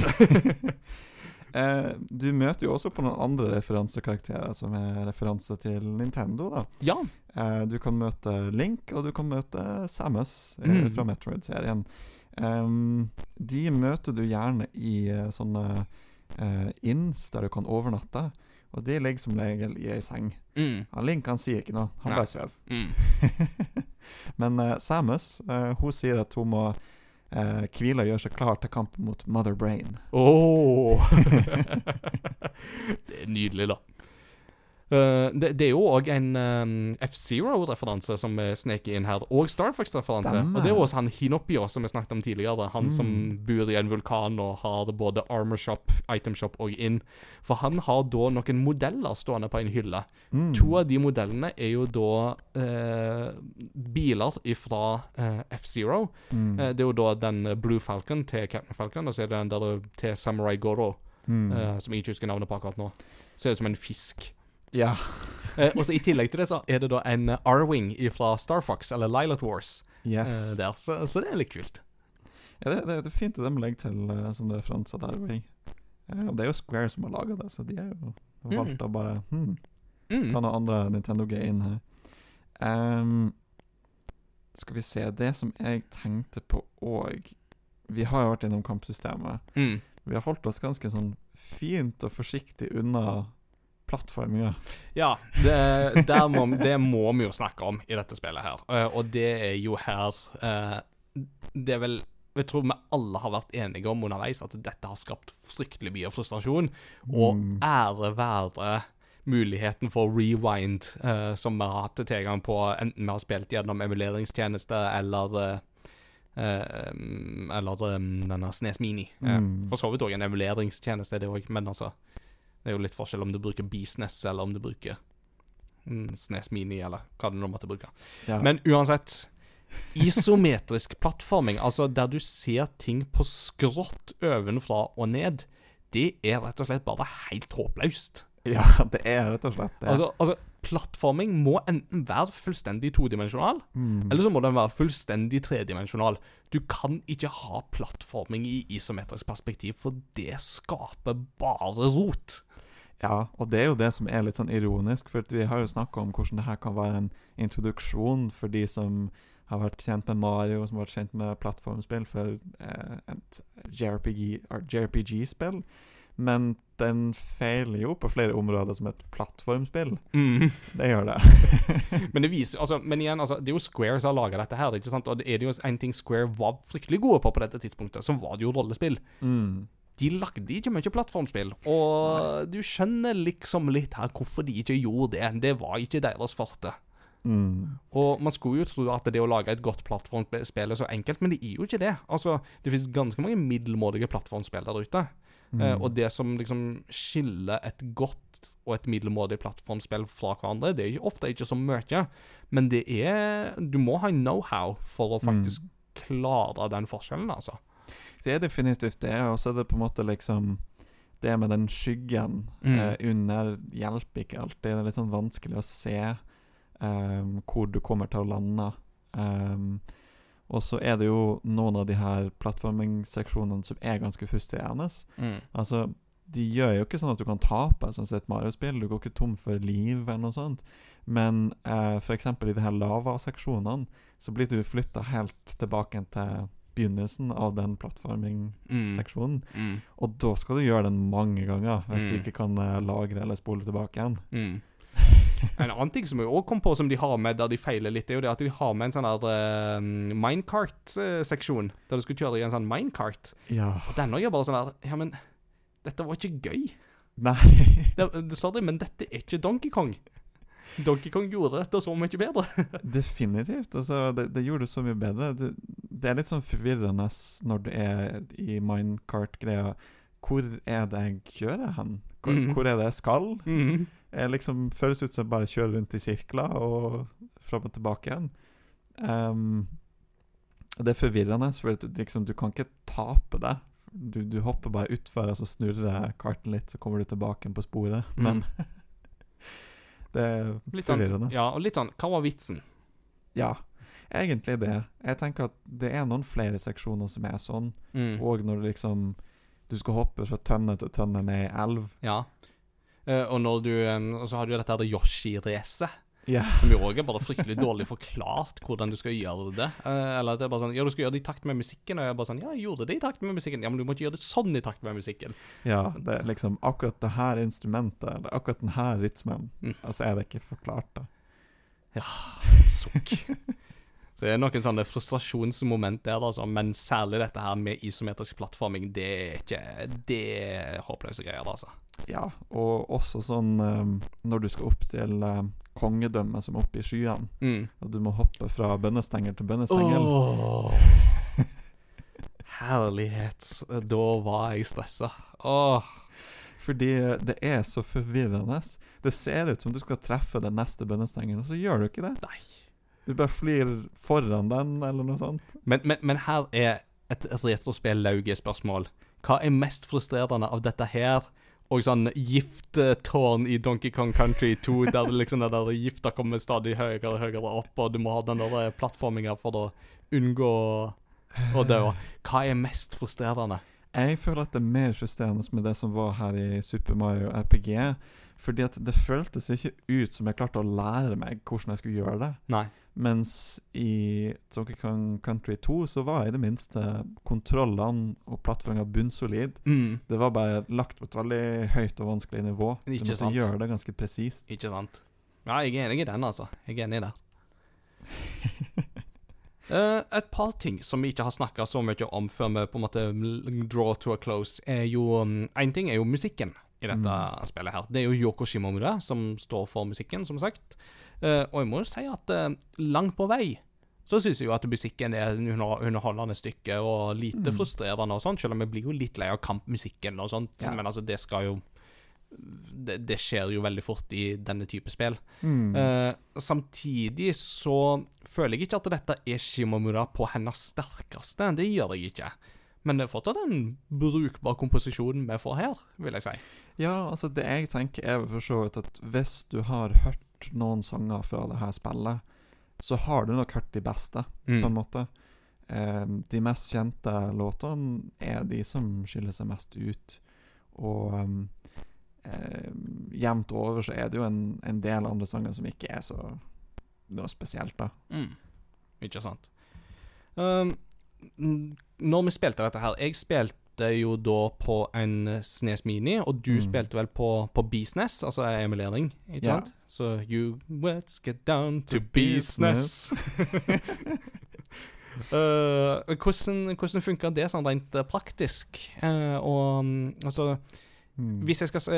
uh, du møter jo også på noen andre referansekarakterer som er referanse til Nintendo. da ja. uh, Du kan møte Link, og du kan møte Samus Mm. fra Metroid-serien. Um, de møter du gjerne i sånne eh, inns der du kan overnatte. Og de ligger som regel i ei seng. Mm. Han Link han sier ikke noe, han Nei. bare sover. Mm. Men eh, Samus eh, hun sier at hun må eh, hvile og gjøre seg klar til kampen mot Mother Brain. Åh. det er nydelig, da. Eh, det, det er jo òg en um, F-Zero-referanse som vi sneker inn her, og Star Fox-referanse. Og det er jo også han Hinopio som vi snakket om tidligere. Han som Mm. bor i en vulkan og har både armor shop, item shop og inn. For han har da noen modeller stående på en hylle. Mm. To av de modellene er jo da uh, biler fra uh, F-Zero. Mm. Eh, det er jo da den eh, Blue Falcon til Captain Falcon, og så er det den der til Samurai Goro, Mm. eh, som jeg ikke husker navnet på akkurat nå. Ser ut som en fisk. Ja. Eh, og så I tillegg til det så er det da en eh, R-Wing fra Star Fox, eller Lilot Wars, Yes. eh, der. Så, så det er litt kult. Ja, det, det, det er fint at de legger til uh, sånne referanser der. Eh, og det er jo Square som har laga det, så de har jo valgt å bare hmm, Mm. ta noe andre Nintendo-greier inn her. Um, skal vi se Det som jeg tenkte på òg Vi har jo vært innom kampsystemet. Mm. Vi har holdt oss ganske sånn fint og forsiktig unna plattforminga. Ja, det, må, det må vi jo snakke om i dette spillet her. Eh, og det er jo her eh, Det er vel Jeg tror vi alle har vært enige om underveis at dette har skapt fryktelig mye frustrasjon. Og Mm. ære være muligheten for rewind, eh, som vi har hatt tilgang på, enten vi har spilt gjennom emuleringstjeneste eller uh, Eller um, denne Snes Mini. Mm. Uh, For så vidt òg en emuleringstjeneste, det òg, men altså Det er jo litt forskjell om du bruker Bisnes, eller om du bruker mm, Snes Mini, eller hva det nå måtte bruke. Ja. Men uansett Isometrisk plattforming, altså der du ser ting på skrått ovenfra og ned, det er rett og slett bare helt håpløst. ja, det er rett og slett det. Altså, altså, plattforming må enten være fullstendig todimensjonal, Mm. eller så må den være fullstendig tredimensjonal. Du kan ikke ha plattforming i isometrisk perspektiv, for det skaper bare rot. Ja, og det er jo det som er litt sånn ironisk, for vi har jo snakka om hvordan det her kan være en introduksjon for de som har vært kjent med Mario, som har vært kjent med plattformspill for eh, et JRPG-spill. Men den feiler jo på flere områder som et plattformspill. Det gjør det. Men det viser altså, Men igjen, altså, det er jo Square som har laga dette her. ikke sant? Og det er det jo en ting Square var fryktelig gode på på dette tidspunktet, så var det jo rollespill. mm. De lagde ikke mye plattformspill, og du skjønner liksom litt her hvorfor de ikke gjorde det. Det var ikke deres forte. Mm. Og man skulle jo tro at det å lage et godt plattformspill er så enkelt, men det er jo ikke det. Altså, Det finnes ganske mange middelmådige plattformspill der ute. Mm. Eh, og det som liksom skiller et godt og et middelmådig plattformspill fra hverandre, det er ikke, ofte ikke så mye, men det er Du må ha know-how for å faktisk klare den forskjellen, altså. Det er definitivt det, og så er det på en måte liksom Det med den skyggen Mm. eh, under hjelper ikke alltid. Det er litt sånn vanskelig å se um, hvor du kommer til å lande. Um, og så er det jo noen av de her plattformingsseksjonene som er ganske frustrerende. Altså, de gjør jo ikke sånn at du kan tape, sånn sett et Mario-spill. Du går ikke tom for liv eller noe sånt. Men eh, eksempel i de her lavaseksjonene så blir du flytta helt tilbake til begynnelsen av den plattforming-seksjonen. Mm. Og da skal du gjøre den mange ganger, hvis du Mm. ikke kan eh, lagre eller spole tilbake igjen. Mm. En annen ting som jeg også kom på som de har med der de feiler litt, er jo det at de har med en sånn der uh, minecart-seksjon. Der du skulle kjøre i en sånn minecart. Ja Og den òg er bare sånn der Ja, men dette var ikke gøy. Nei. Det, sorry, men dette er ikke Donkey Kong. Donkey Kong gjorde dette så mye bedre. Definitivt. Altså, det, det gjorde det så mye bedre. Det, det er litt sånn forvirrende når du er i minecart-greia. Hvor er det jeg kjører hen? Hvor, Mhm. hvor er det jeg skal? Mm. Jeg liksom føles ut som jeg bare kjører rundt i sirkler og fram og tilbake igjen. Um, det er forvirrende, for du, liksom, du kan ikke tape det. Du, du hopper bare utfor, og så snurrer karten litt, så kommer du tilbake på sporet. Men det er Litt sånn, ja, og litt sånn Hva var vitsen? Ja, egentlig det. Jeg tenker at det er noen flere seksjoner som er sånn, Mm. og når du liksom Du skal hoppe fra tønne til tønne ned i elv. Ja. Uh, og når du um, Og så har du jo dette her Yoshi-racet. Ja. Som jo òg er bare fryktelig dårlig forklart hvordan du skal gjøre det. Uh, eller at det er bare sånn Ja, du skal gjøre det i takt med musikken. Og jeg er bare sånn Ja, jeg gjorde det i takt med musikken. Ja, men du må ikke gjøre det sånn i takt med musikken. Ja, det er liksom akkurat det her instrumentet, eller akkurat den her rytmen, Mm. altså er det ikke forklart, da. Ja, Sukk. Så det er noen sånne frustrasjonsmoment der, altså, men særlig dette her med isometrisk plattforming, det er ikke Det er håpløse greier, altså. Ja, og også sånn um, når du skal opp til um, kongedømmet som er oppe i skyene, Mm. og du må hoppe fra bønnestengel til bønnestengel. Åh. Herlighet. Da var jeg stressa. Åh. Fordi det er så forvirrende. Det ser ut som du skal treffe den neste bønnestengelen, og så gjør du ikke det. Nei. Du bare flyr foran den, eller noe sånt. Men, men, men her er et retrospill-lauge-spørsmål. Hva er mest frustrerende av dette her? Og sånn giftetårn i Donkey Kong Country 2, der liksom den der gifta kommer stadig høyere og høyere opp, og du må ha den der plattforminga for å unngå å dø. Hva er mest frustrerende? Jeg føler at det er mer frustrerende med det som var her i Super Mario RPG. Fordi at det føltes ikke ut som jeg klarte å lære meg hvordan jeg skulle gjøre det. Nei. Mens i Donkey Kong Country 2 så var i det minste kontrollene og plattforminga bunnsolid. Mm. Det var bare lagt på et veldig høyt og vanskelig nivå. Ikke Du måtte sant. gjøre det ganske presist. Ikke sant? Ja, jeg er enig i den, altså. Jeg er enig der. uh, et par ting som vi ikke har snakka så mye om før vi på en måte draw to a close, er jo Én ting er jo musikken i dette spillet her. Det er jo Yoko Shimomura som står for musikken, som sagt. Uh, og jeg må jo si at uh, langt på vei så syns jeg jo at musikken er en underholdende stykke og lite Mm. frustrerende og sånn, selv om jeg blir jo litt lei av kampmusikken og sånt. Ja. Men altså, det skal jo det, det skjer jo veldig fort i denne type spill. Mm. Uh, samtidig så føler jeg ikke at dette er Shimomura på hennes sterkeste. Det gjør jeg ikke. Men det er fortsatt en brukbar komposisjon vi får her, vil jeg si. Ja, altså det jeg tenker er for så vidt at hvis du har hørt noen sanger fra det her spillet, så har du nok hørt de beste, Mm. på en måte. Eh, de mest kjente låtene er de som skiller seg mest ut. Og eh, jevnt over så er det jo en, en del andre sanger som ikke er så noe spesielt, da. Mm. Ikke sant. Um, når vi spilte dette her Jeg spilte jo da på en Snes Mini, og du Mm. spilte vel på, på business altså emulering, ikke Ja. sant? Så you let's get down to business. uh, hvordan hvordan funka det sånn rent eh, praktisk? Uh, og mm, altså Mm. Hvis jeg skal si,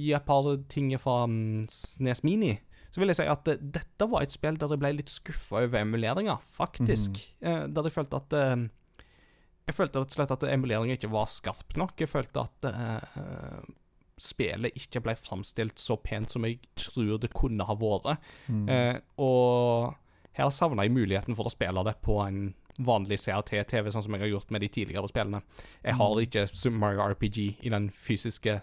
gi et par ting fra um, Snes Mini, så vil jeg si at eh, dette var et spill der jeg ble litt skuffa over emuleringa, faktisk. Eh, der jeg følte at eh, Jeg følte rett og slett at emuleringa ikke var skarp nok. Jeg følte at uh, spillet ikke ble framstilt så pent som jeg tror det kunne ha vært. Mm. Uh, og her savna jeg muligheten for å spille det på en vanlig CRT-TV, sånn som jeg har gjort med de tidligere spillene. Jeg har Mm. ikke Super Mario RPG i den fysiske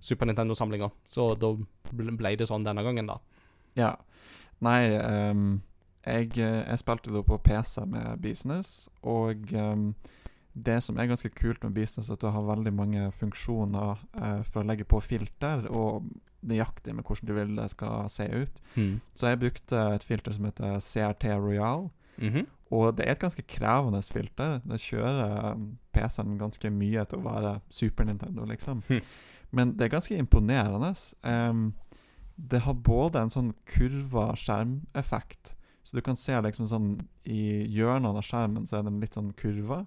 Super Nintendo-samlinga, så da ble det sånn denne gangen, da. Ja. Nei, um, jeg, eh, jeg spilte da på PC med Business, og um, det som er ganske kult med Business, er at du har veldig mange funksjoner uh, for å legge på filter, og nøyaktig med hvordan du vil det skal se ut. Så jeg brukte et filter som heter CRT Royal, Mhm. og det er et ganske krevende filter. Det kjører um, PC-en ganske mye til å være Super Nintendo, liksom. Hm. Men det er ganske imponerende. Um, det har både en sånn kurva skjermeffekt, så du kan se liksom sånn i hjørnene av skjermen så er den litt sånn kurva,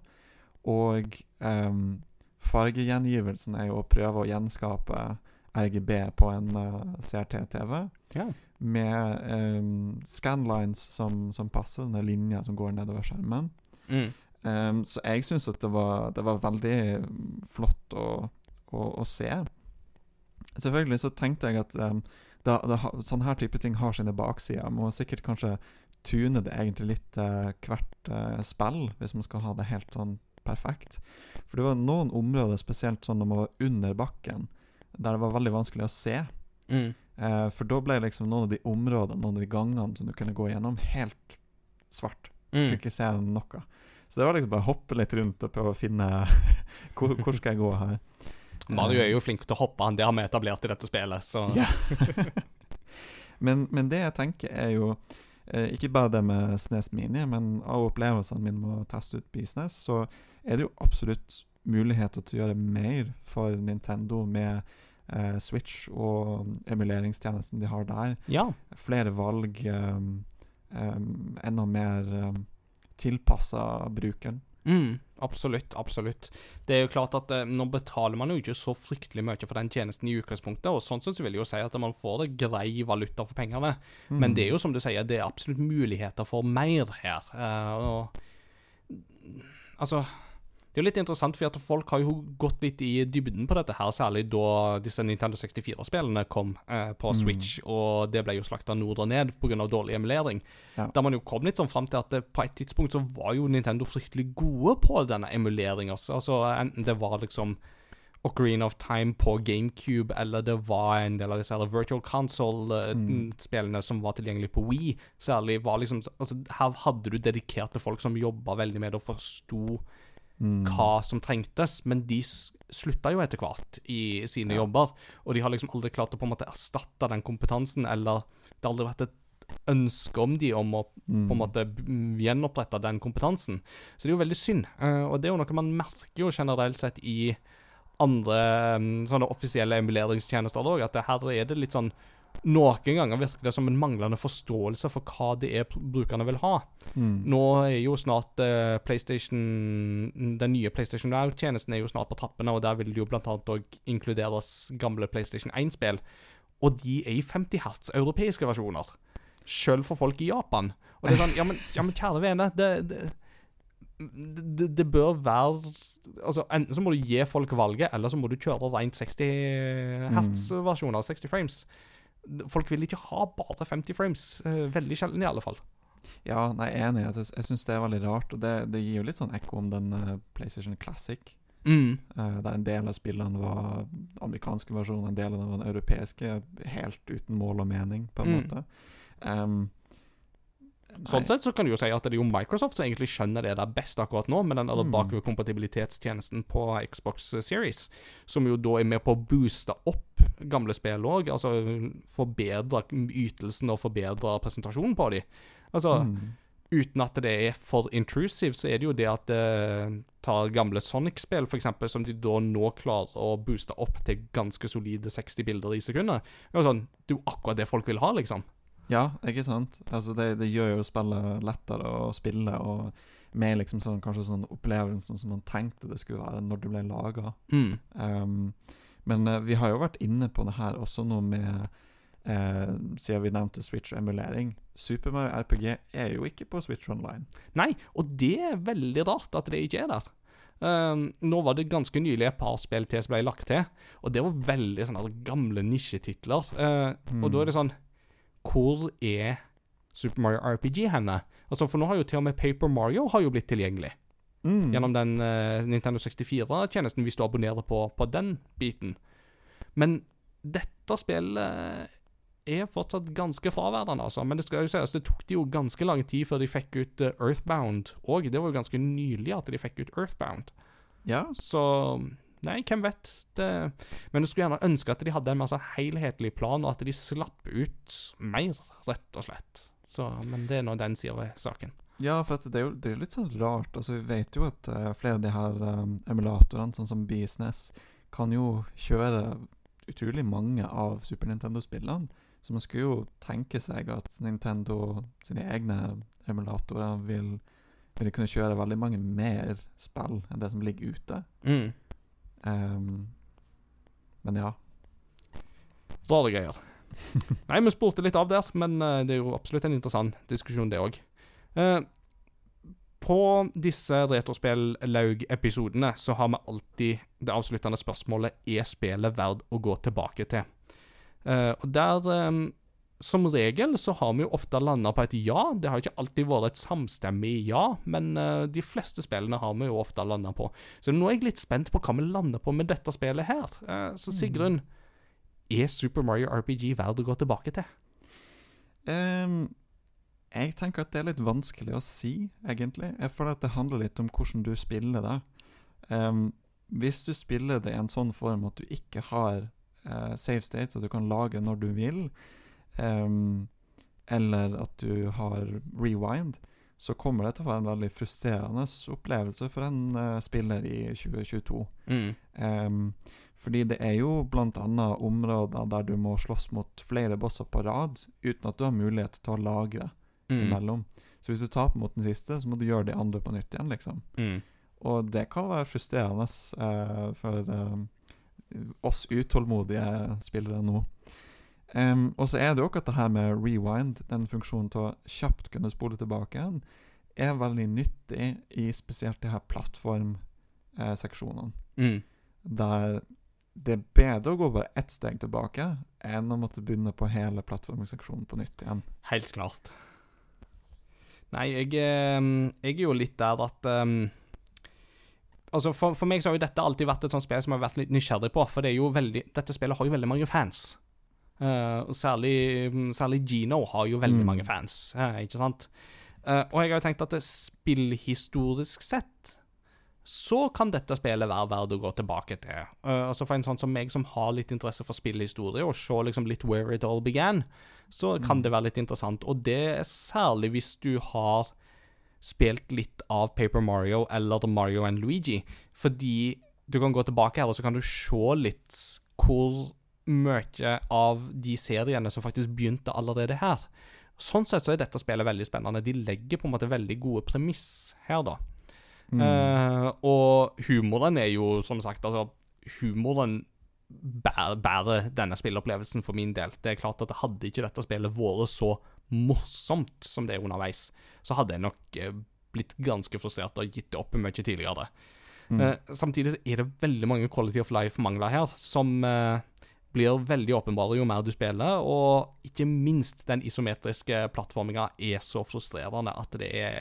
og um, fargegjengivelsen er jo å prøve å gjenskape RGB på en uh, CRT-TV Ja. med um, scanlines som, som passer, denne linja som går nedover skjermen. Mm. Um, så jeg syns at det var, det var veldig flott å, å, å se. Selvfølgelig så tenkte jeg at da, da, sånn her type ting har sine baksider. Man må sikkert kanskje tune det egentlig litt eh, hvert eh, spill, hvis man skal ha det helt sånn perfekt. For det var noen områder, spesielt sånn når man var under bakken, der det var veldig vanskelig å se. Mm. Eh, for da ble liksom noen av de områdene, noen av de gangene som du kunne gå gjennom, helt svart. Mm. Kunne ikke se noe. Så det var liksom bare å hoppe litt rundt og prøve å finne hvor, hvor skal jeg gå her. Mario er jo flink til å hoppe, han det har vi etablert i dette spillet, så Ja. men, men det jeg tenker er jo eh, ikke bare det med Snes Mini, men av opplevelsene mine med å teste ut Business, så er det jo absolutt muligheter til å gjøre mer for Nintendo med eh, Switch og emuleringstjenesten de har der. Ja. Flere valg, um, um, enda mer um, tilpassa brukeren. Mm, absolutt, absolutt. Det er jo klart at eh, Nå betaler man jo ikke så fryktelig mye for den tjenesten i utgangspunktet, og sånn sett så vil jeg jo si at man får det grei valuta for pengene. Men det er jo som du sier, det er absolutt muligheter for mer her. Eh, og Altså Det er jo litt interessant, for at folk har jo gått litt i dybden på dette her, særlig da disse Nintendo 64-spillene kom eh, på Switch, og det ble jo slakta nord og ned pga. dårlig emulering. Ja. Da man jo kom litt sånn fram til at det, på et tidspunkt så var jo Nintendo fryktelig gode på denne emuleringa. Altså, enten det var liksom Ocarina of Time på GameCube, eller det var en del av disse her Virtual Console-spillene som var tilgjengelige på Wii. Særlig var liksom altså, Her hadde du dedikerte folk som jobba veldig med det og forsto Mm. hva som trengtes, men de slutta jo etter hvert i sine jobber. Og de har liksom aldri klart å på en måte erstatte den kompetansen, eller det har aldri vært et ønske om de om å Mm. på en måte gjenopprette den kompetansen. Så det er jo veldig synd. Eh, og det er jo noe man merker jo generelt sett i andre mm, sånne offisielle emuleringstjenester òg, at det her er det litt sånn Noen ganger virker det som en manglende forståelse for hva det er brukerne vil ha. Mm. Nå er jo snart uh, PlayStation Den nye PlayStation Now-tjenesten er jo snart på trappene, og der vil det jo blant annet òg inkluderes gamle PlayStation 1-spill. Og de er i 50 hertz europeiske versjoner. Sjøl for folk i Japan. Og det er sånn Ja, men, ja, men kjære vene, det, det det, det bør være Altså Enten så må du gi folk valget, eller så må du kjøre rent 60 hertz-versjoner. 60 frames. Folk vil ikke ha bare 50 frames. eh, veldig sjelden, i alle fall. Ja, nei, enig. Jeg, jeg syns det er veldig rart. Og det, det gir jo litt sånn ekko om den eh, PlayStation Classic. Mm. eh, der en del av spillene var amerikanske versjoner, en del av dem var den europeiske. Helt uten mål og mening, på en Mm. måte. Um, Sånn sett så kan du jo si at det er jo Microsoft som egentlig skjønner det der best akkurat nå, med den Mm. bakvedkompatibilitetstjenesten på Xbox Series, som jo da er med på å booste opp gamle spill òg, altså forbedre ytelsen og forbedre presentasjonen på dem. Altså, mm. uten at det er for intrusive, så er det jo det at det tar gamle Sonic-spill, eksempel, som de da nå klarer å booste opp til ganske solide 60 bilder i sekundet. Det er jo sånn, det er jo akkurat det folk vil ha, liksom. Ja, ikke sant? Altså det, det gjør jo spillet lettere å spille, og med liksom sånn, kanskje sånn opplevelsen som man tenkte det skulle være når det ble laga. Mm. Um, men uh, vi har jo vært inne på det her også nå med uh, Siden vi nevnte Switch og emulering. Super Mario RPG er jo ikke på Switch Online. Nei, og det er veldig rart at det ikke er der. Um, nå var det ganske nylig et par spill til som ble lagt til, og det var veldig sånne gamle nisjetitler. Eh, Og da er det sånn Hvor er Super Mario RPG henne? Altså, For nå har jo til og med Paper Mario har jo blitt tilgjengelig. Mm. Gjennom den uh, Nintendo 64-tjenesten, hvis du abonnerer på, på den biten. Men dette spillet er fortsatt ganske fraværende, altså. Men det skal jo sies, det tok de jo ganske lang tid før de fikk ut eh, Earthbound òg. Det var jo ganske nylig at de fikk ut Earthbound. Ja, Så Nei, hvem vet? Det, men jeg skulle gjerne ønske at de hadde en mer sånn helhetlig plan, og at de slapp ut mer, rett og slett. Så, men det er nå den sida ved saken. Ja, for det, er jo, det er litt sånn rart. Altså, Vi vet jo at uh, flere av de her um, emulatorene, sånn som Business, kan jo kjøre utrolig mange av Super Nintendo-spillene. Så man skulle jo tenke seg at Nintendo sine egne emulatorer vil, vil kunne kjøre veldig mange mer spill enn det som ligger ute. Mm. Um, men ja. Rare greier. Nei, vi spurte litt av der, men eh, det er jo absolutt en interessant diskusjon, det òg. på disse Retrospill-laug-episodene så har vi alltid det avsluttende spørsmålet Er spillet verdt å gå tilbake til. Uh, og der eh, Som regel så har vi jo ofte landa på et ja. Det har ikke alltid vært et samstemmig ja, men uh, de fleste spillene har vi jo ofte landa på. Så nå er jeg litt spent på hva vi lander på med dette spillet her. Uh, så Sigrun, er Super Mario RPG verdt å gå tilbake til? Um, jeg tenker at det er litt vanskelig å si, egentlig. Jeg føler at det handler litt om hvordan du spiller det. Um, hvis du spiller det i en sånn form at du ikke har uh, save states, at du kan lage når du vil, ehm, eller at du har rewind, så kommer det til å være en veldig frustrerende opplevelse for en uh, spiller i 2022. Mm. Um, fordi det er jo annet områder der du må slåss mot flere bosser på rad uten at du har mulighet til å lagre Mm. imellom. Så hvis du taper mot den siste, så må du gjøre de andre på nytt igjen, liksom. Mm. Og det kan være frustrerende uh, for uh, oss utålmodige spillere nå. Em, og så er det jo at det her med rewind, den funksjonen til å kjapt kunne spole tilbake igjen, er veldig nyttig i spesielt de her plattformseksjonene. Mm. Der det er bedre å gå bare ett steg tilbake enn å måtte begynne på hele plattformseksjonen på nytt igjen. Helt klart. Nei, jeg, eh, jeg er jo litt der at um, Altså, for, for meg så har jo dette alltid vært et sånt spill som jeg har vært litt nysgjerrig på, for det er jo veldig Dette spillet har jo veldig mange fans. Eh, og særlig, særlig Gino har jo veldig Mm. mange fans, uh, ikke sant? Uh, og jeg har jo tenkt at det spillhistorisk sett så kan dette spillet være verdt å gå tilbake til. Altså For en sånn som meg som har litt interesse for spillhistorie, og se liksom litt where it all began, så kan det være litt interessant. Og det er særlig hvis du har spilt litt av Paper Mario eller Mario and Luigi. Fordi du kan gå tilbake her, og så kan du se litt hvor mye av de seriene som faktisk begynte allerede her. Sånn sett så er dette spillet veldig spennende. De legger på en måte veldig gode premiss her, da. Mm. Uh, og humoren er jo, som sagt, altså Humoren bærer, bærer denne spilleopplevelsen for min del. Det er klart at Hadde ikke dette spillet vært så morsomt som det er underveis, så hadde jeg nok eh, blitt ganske frustrert og gitt det opp mye tidligere. Mm. Uh, samtidig er det veldig mange quality of life-mangler her, som eh, blir veldig åpenbare jo mer du spiller, og ikke minst den isometriske plattforminga er så frustrerende at det er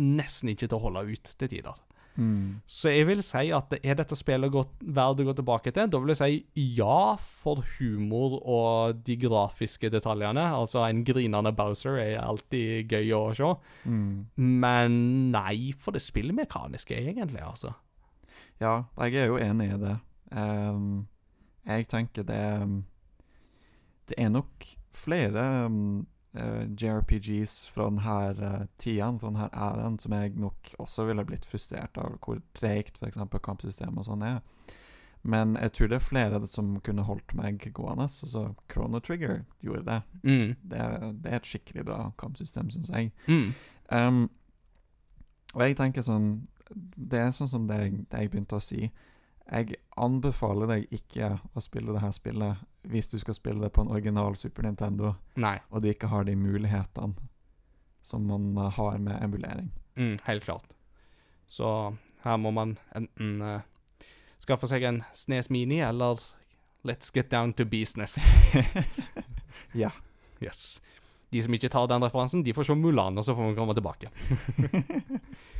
nesten ikke til å holde ut til tider. Mm. Så jeg vil si at er dette spillet verdt å gå tilbake til? Da vil jeg si ja for humor og de grafiske detaljene. Altså, en grinende Bowser er alltid gøy å se. Mm. Men nei for det spillmekaniske, egentlig, altså. Ja, jeg er jo enig i det. Ehm, jeg tenker det Det er nok flere um, eh, JRPGs fra denne uh, tiden, fra denne æraen, som jeg nok også ville blitt frustrert av, hvor tregt f.eks. kampsystemet og sånn er. Men jeg tror det er flere som kunne holdt meg gående. Så, så Chrono Trigger gjorde det. Mm. Det, det er et skikkelig bra kampsystem, syns jeg. Mm. Um, og jeg tenker sånn Det er sånn som det jeg, det jeg begynte å si. Jeg anbefaler deg ikke å spille det her spillet hvis du skal spille det på en original Super Nintendo, Nei. og du ikke har de mulighetene som man uh, har med emulering. Mm, helt klart. Så her må man enten uh, skaffe seg en Snes Mini, eller let's get down to business. ja. Yes. De som ikke tar den referansen, de får se Mulan, og så får vi komme tilbake.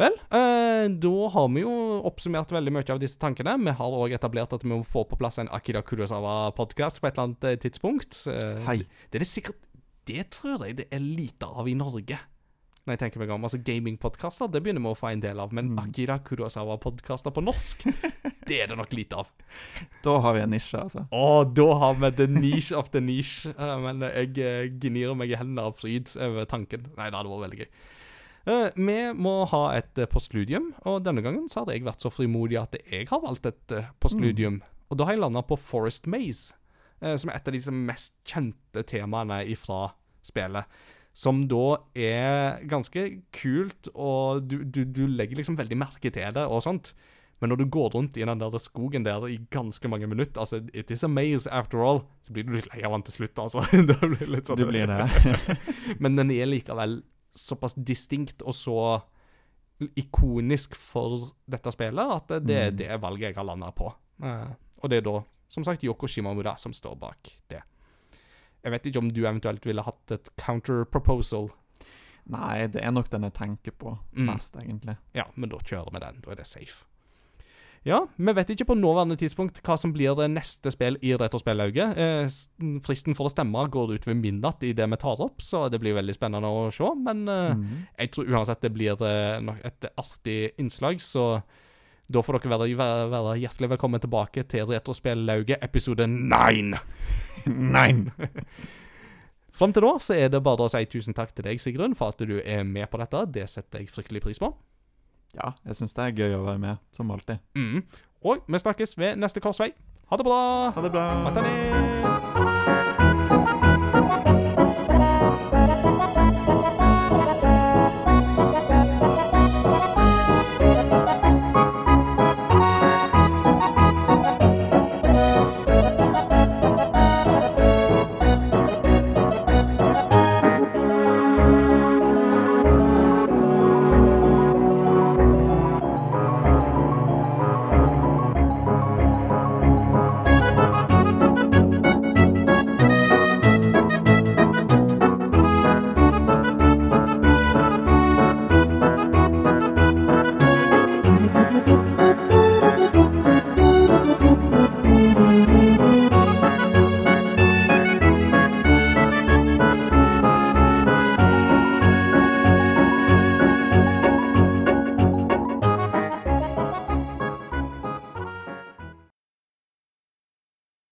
Vel, eh, da har vi jo oppsummert veldig mye av disse tankene. Vi har òg etablert at vi må få på plass en Akira Kurosawa-podkast på et eller annet eh, tidspunkt. Eh, Hei. Det er det sikkert Det tror jeg det er lite av i Norge. Når jeg tenker meg om, altså Gamingpodkaster det begynner vi å få en del av, men Mm. Akira Kurosawa-podkaster på norsk, det er det nok lite av. Da har vi en nisje, altså. Å, da har vi the niche of the niche. Eh, Men jeg eh, gnirer meg i hendene av fryd over tanken. Nei, det hadde vært veldig gøy. Eh, vi må ha et uh, postludium, og denne gangen så hadde jeg vært så frimodig at jeg har valgt et uh, postludium. Og da har jeg landa på Forest Maze, eh, som er et av de mest kjente temaene ifra spillet. Som da er ganske kult, og du, du, du legger liksom veldig merke til det og sånt. Men når du går rundt i den der skogen der i ganske mange minutter altså, It is a maze after all. Så blir du litt lei av den til slutt, altså. det blir litt sånn- Du blir det. Men den er likevel såpass distinkt og så ikonisk for dette spillet at det er Mm. det valget jeg har landa på. Og det er da, som sagt, Yoko Shimamura som står bak det. Jeg vet ikke om du eventuelt ville hatt et counter-proposal. Nei, det er nok den jeg tenker på Mm. mest, egentlig. Ja, men da kjører vi den. Da er det safe. Ja, vi vet ikke på nåværende tidspunkt hva som blir det neste spill i Retrospellauget. Eh, fristen for å stemme går ut ved midnatt i det vi tar opp, så det blir veldig spennende å se. Men eh, Mhm. jeg tror uansett det blir eh, et artig innslag, så da får dere være, være, være hjertelig velkommen tilbake til Retrospellauget episode 9. Nei! Fram til da så er det bare å si tusen takk til deg, Sigrun, for at du er med på dette. Det setter jeg fryktelig pris på. Ja, jeg syns det er gøy å være med, som alltid. Mm. Og vi snakkes ved neste korsvei. Ha det bra! Ha det bra! Atane!